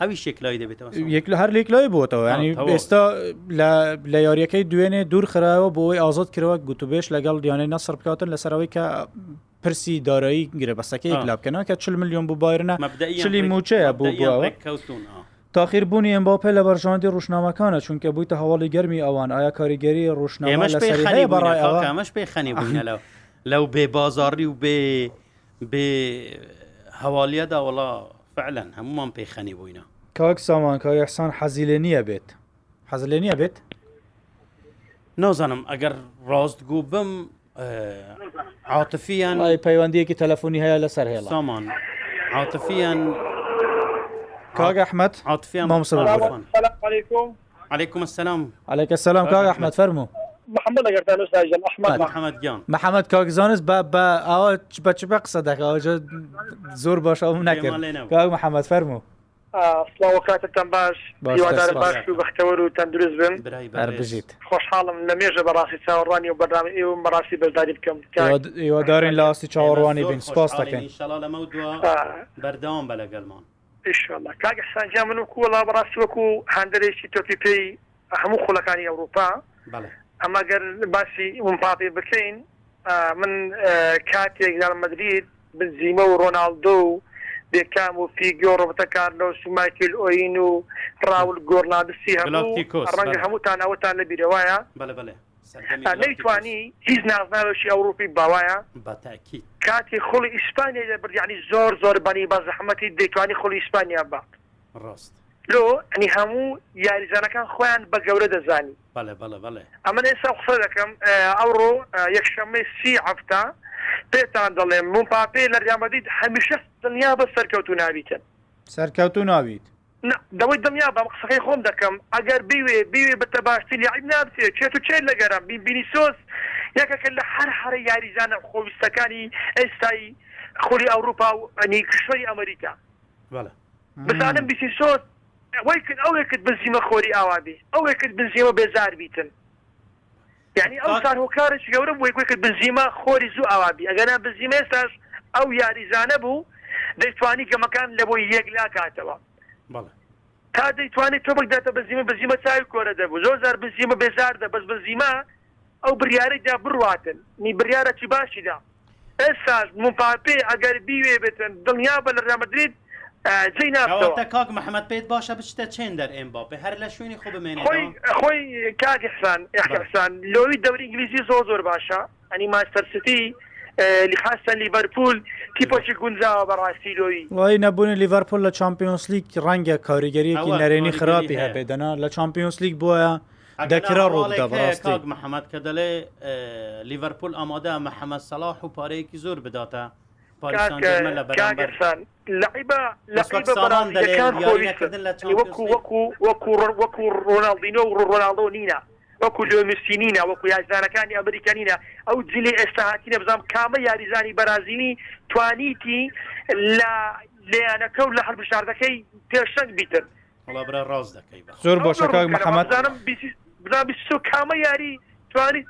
ئەویش یەکلای دەبێتەوە یەک لە هەر لێکلای بۆتەوە ینی ئێستا لە یاریەکەی دوێنێ دوور خراوە بۆی ئازاد کراوە گوتوبێش لەگەڵ دیانەی نەسەر بکاتن لەسەرەوەی کە پرسی دارایی گرە بەسەکەی لابکەنەوە کە 40 میلیۆن بوو باێنە چلی موچەیە بوو بووەوە تاخیر بوونی ئەم باپێ لە بەرژاندی ڕوشنامەکانە چونکە بوویتە هەواڵی گەرمی ئەوان ئایا کاریگەری ڕوشنامە بەڕایمەش پێی خەنی بووینە لەو بێ بازاری و بێ بێ هەوالیەدا وڵا فعلەن هەمومان پێی خەنی بووینە کاک سامان کاکسان حەزیلێ نییە بێت حەزلێ نییە بێت نازانم ئەگەر ڕاستگو بم عاتفیان پەیوەندیەکی تەلەفۆنی هەیە لەسەر هێڵ سامان عاتفیان کاگە ئەحمد عاتفیان مامسەفان عليكم السلام عليك السلام كاغ احمد فرمو محمد اگر تانو ساجل احمد محمد جان محمد كاغ زانس با با او چ بچ بقصدك او زور باش او نكر كاغ محمد فرمو سلااو کاتتان باش هیوادار باش و بەختەوەر و تەندروست بن بژیت خۆشحاڵم لە مێژە بەڕاستی چاوەڕوانی و بەرنامە ئێوە بەڕاستی بەرداری بکەم هیوادارین لاستی چاوەڕوانی بین سپاس دەکەین بەردەوام بە لەگەلمان کاگە سانجا من و کووەڵا بەڕاستی وەکو هەندێکی تۆپی پێی هەموو خولەکانی ئەوروپا ئەمە گەر باسی ومپاپی بکەین من کاتێک یار مدرید بنزیمە و ڕۆناالدۆ و بێکام و فیگۆ ڕۆبتەکار لە سوماکیل ئۆین و ڕاول گۆرنادسی ڕەنگە هەمووتان ئەوتان لە بیرەوەە نەیتوانی هیچ نازناوشی ئەوروپی باوایە کاتی خۆڵی ئیسپانیا لە بردیانی زۆر زۆر بەنی بە زەحمەتی دەیتوانی خۆڵی ئیسپانیا با ڕاست لۆ ئەنی هەموو یاریزانەکان خۆیان بە گەورە دەزانی ئەمە ئێستا قسە دەکەم ئەوڕۆ یەکشەمەی سی هەفتە پێتان دەڵێم مون پاپێ لە ریامەدید هەمیشە دنیا بە سەرکەوتو ناویتن سەرکەوتو ناویت دەوەی دنیا بە قسەی خۆم دەکەم ئەگەر بیوێ بیوێ بتە باشتر یاعیب نابێ چێت و چێت لەگەرم بینی سۆس یەکەکە لە هەر هەر یاریزانە خۆویستەکانی ئێستایی خولی ئەوروپا و ئەنی کشوەی ئەمریکا بزانم بیسی سۆس وای کرد ئەوێ کرد بنزیمە خۆری ئاوابی ئەوێ کرد بنزیمە بێزار بیتن یعنی ئەو سان هۆکارش گەورە بووی گوێ کرد بنزیمە خۆری زوو ئاوابی ئەگەنا بنزیمە ئێستاش ئەو یاریزانە بوو دەیتوانی گەمەکان لە بۆی یەک لا کاتەوە تا دەیتوانێت تۆ بەداتە بنزیمە بنزیمە چاوی کۆرە دەبوو زۆر زار بنزیمە بێزاردە بەس بنزیمە ئەو بریارێکدا بڕواتن نی بریارە چی باشیدا ئێستا مپاپێ ئەگەر بیوێ بێتن دڵنیا بە لە ڕامەدرێت جیناتە کاک محەممەد پێیت باشە بچتە چند دەر ئەمباپێ هەر لە شوێنی خۆ بمێنێ خۆی کاکسان یاحسان لۆوی دەوری ئنگلیزی زۆ زۆر باشە ئەنی ماستەرسیتی لیخاستە لیڤەرپول تیپۆکی گونجاوە بەڕاستی لۆی وای نەبوون لیڤەرپول لە چمپیۆنس لیگ ڕەنگە کاریگەریەکی نەرێنی خراپی هەبێدەنا لە چمپیۆنس لیگ بووە دەکرا ڕۆڵدا بەڕاستی محەممەد کە دەڵێ لیڤەرپول ئامادە محەممەد سەلاح و پارەیەکی زۆر بداتە. وەکو وەکو وەکو وەکو ڕۆناالدینۆ و ڕۆناالدۆ نینە وەکو لۆمسینینە وەکو یاریزانەکانی ئەمریکانینە ئەو جلی ئێستاهاتی نەبزانام کامە یاریزانی بەرازینی توانیتی لە لێیانەکە و لە هەربشاردەکەی پێشەنگ بیتن ڕاز دەکەی زۆر بۆشەکە محەممەدانم کامە یاری توانی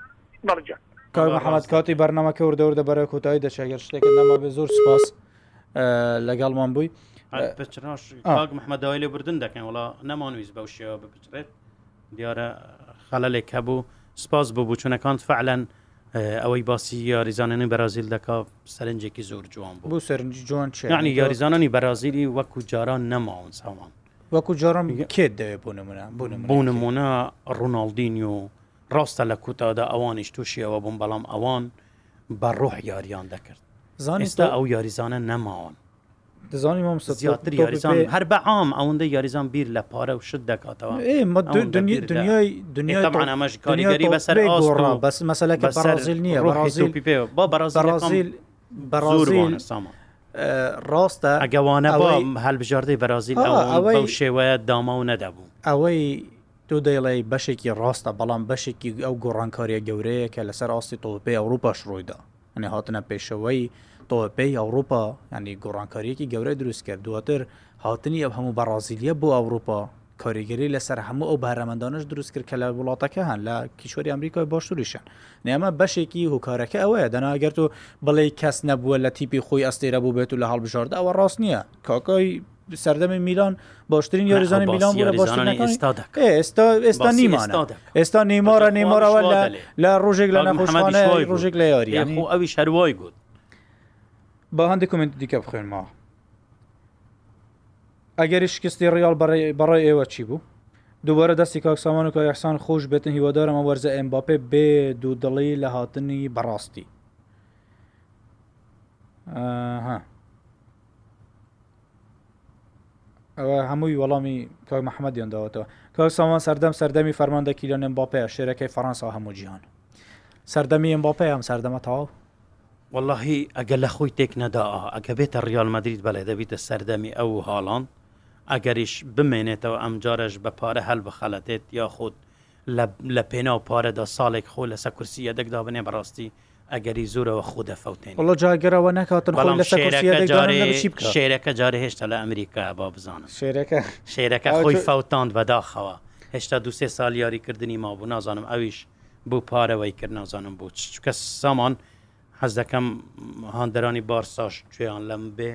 مەرجە کار محەممەد کاتی بەرنمەکە وردەور دەبەرە کۆتایی دەشەگەر شتێکە نەما بێ زۆر سپاس لەگەڵمان بووی محەممەداوای لێ بردن دەکەن وڵا نەمانویست بەو شێوە بپچرێت دیارە خەلەلێک هەبوو سپاس بوو بچونەکان فعلەن ئەوەی باسی یاریزانانی بەرازیل دەکا سەرنجێکی زۆر جوان بوو سەرنجی جوان چنی یاریزانانی بەرازیلی وەکو جاران نەماون سامان وەکو جارم کێت دەوێت بۆ نمونە بۆ نمونە ڕۆناالدینی و ڕاستە لە کوتادا ئەوانیش تووشیەوە بوون بەڵام ئەوان بە ڕۆح یاریان دەکرد زانستا ئەو یاریزانە نەماوان دەزانی مام زیاتر یاریزان هەر بە عام ئەوەندە یاریزان بیر لە پارە و شت دەکاتەوە دنیای دنیاەمەش کاریگەری بەسەر بەس مەسلەکە بەرازیل نییە ڕازیل پێ بە بەرازیل بەڕازیل سامان ڕاستە ئەگەوانە هەلبژاردەی بەرازیل ئەوەی شێوەیە داما و نەدەبوو ئەوەی تۆ دەیڵێ بەشێکی ڕاستە بەڵام بەشێکی ئەو گۆڕانکاریە گەورەیە کە لەسەر ئاستی تۆپی ئەوروپاش ڕوویدا ئەنێ هاتنە پێشەوەی تۆپی ئەوروپا ینی گۆڕانکاریەکی گەورە دروست کرد دواتر هاتنی ئەو هەموو بەڕازیلیە بۆ ئەوروپا کاریگەری لەسەر هەموو ئەو بارەمەندانش دروست کرد کە لە وڵاتەکە هەن لە کیشوەری ئەمریکای باشوریشن نێمە بەشێکی هوکارەکە ئەوەیە دەناگەرت و بڵێ کەس نەبووە لە تیپی خۆی ئەستێرە بوو بێت و لە هەڵبژاردا ئەوە ڕاست نییە کاکۆی سەردەمی میلان باشترین یاریزانی میلان ئێستا ئێستا نیمان ئێستا نیمارە نیمارەوە لە ڕۆژێک لە نەخۆشمانە ڕۆژێک لە یاری ئەوی شەروای گوت بە هەندێک کومنت دیکە بخێنمەوە ئەگەری شکستی ڕیال بەڕای ئێوە چی بوو دووەرە دەستی کاکسامان و کاحسان خۆش بێتن هیوادارمە وەرزە ئەمباپێ بێ دوو دڵی لە هاتنی بەڕاستی ئەوە هەمووی وەڵامی کاک محەممەدیان داوەتەوە کاک سامان سەردەم سەردەمی فەرماندەکی لە نمباپەیە شێرەکەی فەرەنسا هەموو جییان سەردەمی ئەمباپێ ئەم سەردەمە تاو واللهی ئەگە لە خۆی تێک نەدا ئەگە بێتە ریال مدرید بەڵێ دەبیتە سەردەمی ئەو هاڵان ئەگەریش بمێنێتەوە ئەم جارش بە پارە هەل بخەلەتێت یا خودود لە پێنا و پارەدا ساڵێک خۆ لەسە کورسی یەدەکدا بنێ بەڕاستی ئەگەری زورەوە خۆ دەفەوتێن بەڵ جاگەرەوە نکاتن شێرەکە جارە هێشتا لە ئەمریکا با بزانم شێرەکە شێرەکە خۆی فەوتاند بەداخەوە هێشتا دو سێ سال یاریکردنی ما بوو نازانم ئەویش بوو پارەوەی کرد نازانم بوو چکە سامان حەز دەکەم هاندەرانی بارساش گوێیان لەم بێ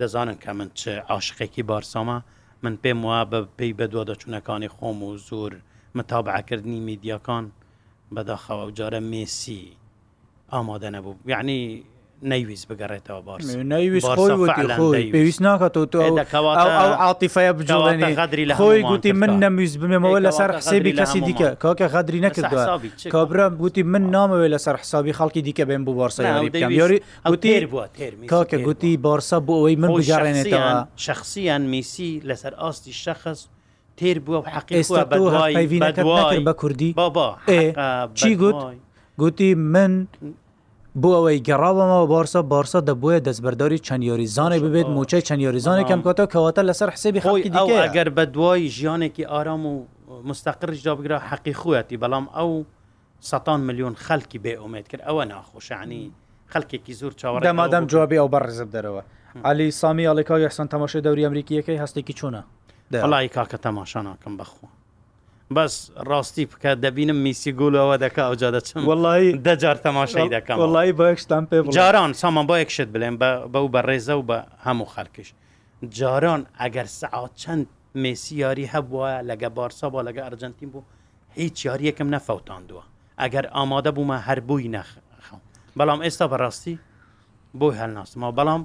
دەزانن کە من چ عاشقێکی بارسامە من پێم وە بە پێی بەدووە دەچوونەکانی خۆم و زۆر متابعکردنی میدیاکان بەداخەوە جارە مێسی ئامادە نەبوو یعنی نەیویست بگەڕێتەوە پێویست ناکاتەوە عاتیفەیە بجڵێنی غدرری لە خۆی گوتی من نەویست بمێمەوە لەسەر حسێبی کەسی دیکە کاکە غدرری نەکردوە کابرا گوتی من نامەوێت لەسەر حسابی خەڵکی دیکە بێن بۆ بارسەیاری گوتی کاکە گوتی بارسە بۆ ئەوەی من بژارێنێتەوە شخصیان میسی لەسەر ئاستی شخص تێر بووە و حقیێستا بە کوردی بابا چی گوت گوتی من بۆ ئەوەی گەڕاوەمەوە بارسا بارسا دەبووە دەستبەرداری چەندیاریزانێک ببێت موچەی چەندیاریزانێکم کۆتە کەواتە لەسەر حسێبی خۆی ئەگەر بە دوای ژیانێکی ئارام و مستەقرشدا بگرا حەقی خوەتی بەڵام ئەو سەان میلیۆن خەلکی بێ ئومێت کرد ئەوە ناخۆشانی خەلکێکی زۆر چاوە دەمادەم جوابی ئەو بەڕزب دەرەوە علی سامی ئەڵێکا یحسان تەماشای دەوری ئەمریکیەکەی هەستێکی چۆنە دەڵی کاکە تەماشا ناکەم بەخۆ بەس ڕاستی بکە دەبینم میسی گولەوە دەکە ئەو جا دەچم وڵی دەجار تەماشای دەکەم وڵی بەشتان پێ جاران سامان بۆ یەکشت بڵێن بەو بە ڕێزە و بە هەموو خەرکش جاران ئەگەر سەعات چەند مسی یاری هەبووە لەگە بارسا بۆ لەگە ئەرجنتین بوو هیچ یاریەکەم نەفەوتاندووە ئەگەر ئامادە بوومە هەربووی نەخەم بەڵام ئێستا بەڕاستی بۆی هەلناسمەوە بەڵام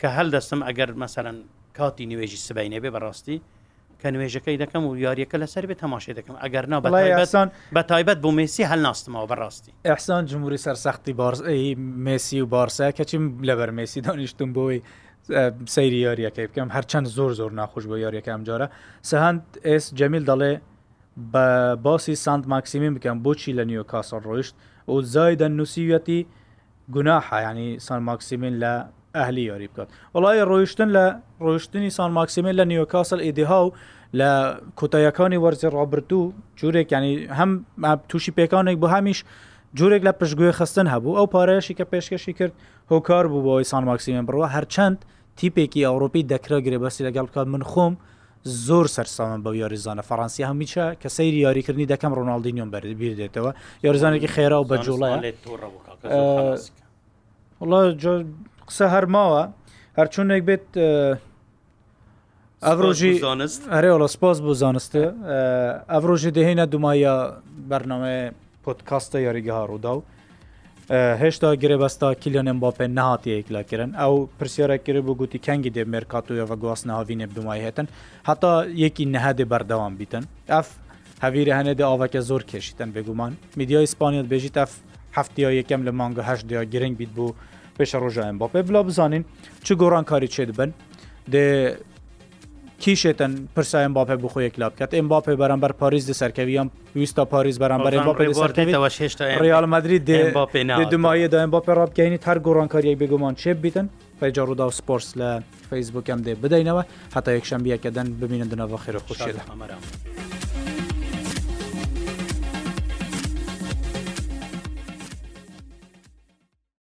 کە هەل دەستم ئەگەر مەسەرەن کاتی نوێژی سبینێ بێ بەڕاستی کە نوێژەکەی دەکەم و یاریەکە لەسەر بێت تەماشێ دەکەم ئەگەر نا بەسان بە تایبەت بۆ مسی هەلناستمەوە بەڕاستی ئەحسان جمهوری سەرسەختی بارس مسی و بارسە کەچیم لەبەر مسی دانیشتم بۆی سەیری یاریەکەی بکەم هەرچەند زۆر زۆر ناخۆش بە یاریەکەم جارە سەهند ئس جەمیل دەڵێ بە باسی سند ماکسیمین بکەم بۆچی لە نیوە کاسەڵ ڕۆیشت و زایدە نووسیەتی گوناحە ینی سان ماکسیمین لە ئەهلی یاری بکات وڵای ڕۆیشتن لە ڕۆیشتنی سان ماکسیمێن لە نیوکاسل ئیدیها و لە کۆتایەکانی وەرزی ڕابردوو جوورێک ینی هەم تووشی پێکانێک بۆ هەمیش جوورێک لە پشتگوێ خستن هەبوو ئەو پارەیەشی کە پێشکەشی کرد هۆکار بوو بۆی سان ماکسیمێن بڕوە هەرچەند تیپێکی ئەوروپی دەکرا گرێبەسی لەگەڵ بکات من خۆم زۆر سەرسامان بەو یاریزانە فەڕەنسی هەمیچە کە سەیری یاریکردنی دەکەم ڕۆناالدینیۆم بەری بیر دێتەوە یاریزانێکی خێرا و بەجوڵە قسە هەرماوە هەرچوونێک بێت ئەڕۆژی هەرێوەڵە سپاس بۆ زانستێ ئەڤڕۆژی دەهێنە دومایە بەرنەوەی پۆتکاستە یاریگەها ڕوودا و هێشتا گرێبەستا کلیانێن باپێن نهاتەیەک لەکردن ئەو پرسیارەکرێ بۆ گوتی کەنگی دێ مێرکاتویەوە گواست ناوینێ دومای هێتن هەتا یەکی نەهادێ بەردەوام بیتن ئەف هەویرە هەنێدە ئاواکە زۆر کێشیتن بێگومان میدیای ئیسپانیت بێژیت ئەف هەفتیا یەکەم لە مانگە هەشت دیا گرنگ بیت بوو پێشە ڕۆژایان باپێ بلا بزانین چ گۆڕان کاری چێ بن دێ کیشێتەن پرسایان باپە بخۆی کلابکات ئەم باپێ بەرامبەر پاریز دە سەرکەویان ویستا پاریز بەرامبەر ریال مدرری دمایە دایم باپێ ڕابکەینی هەر گۆڕانکاریەک بگومان چێ بیتن فەیجا ڕوودا و سپۆرس لە فەیسبوکم دێ بدەینەوە هەتا یەکشەمبیەکە دەن ببینن دنەوە خێرە خوشیێت هەمەرام.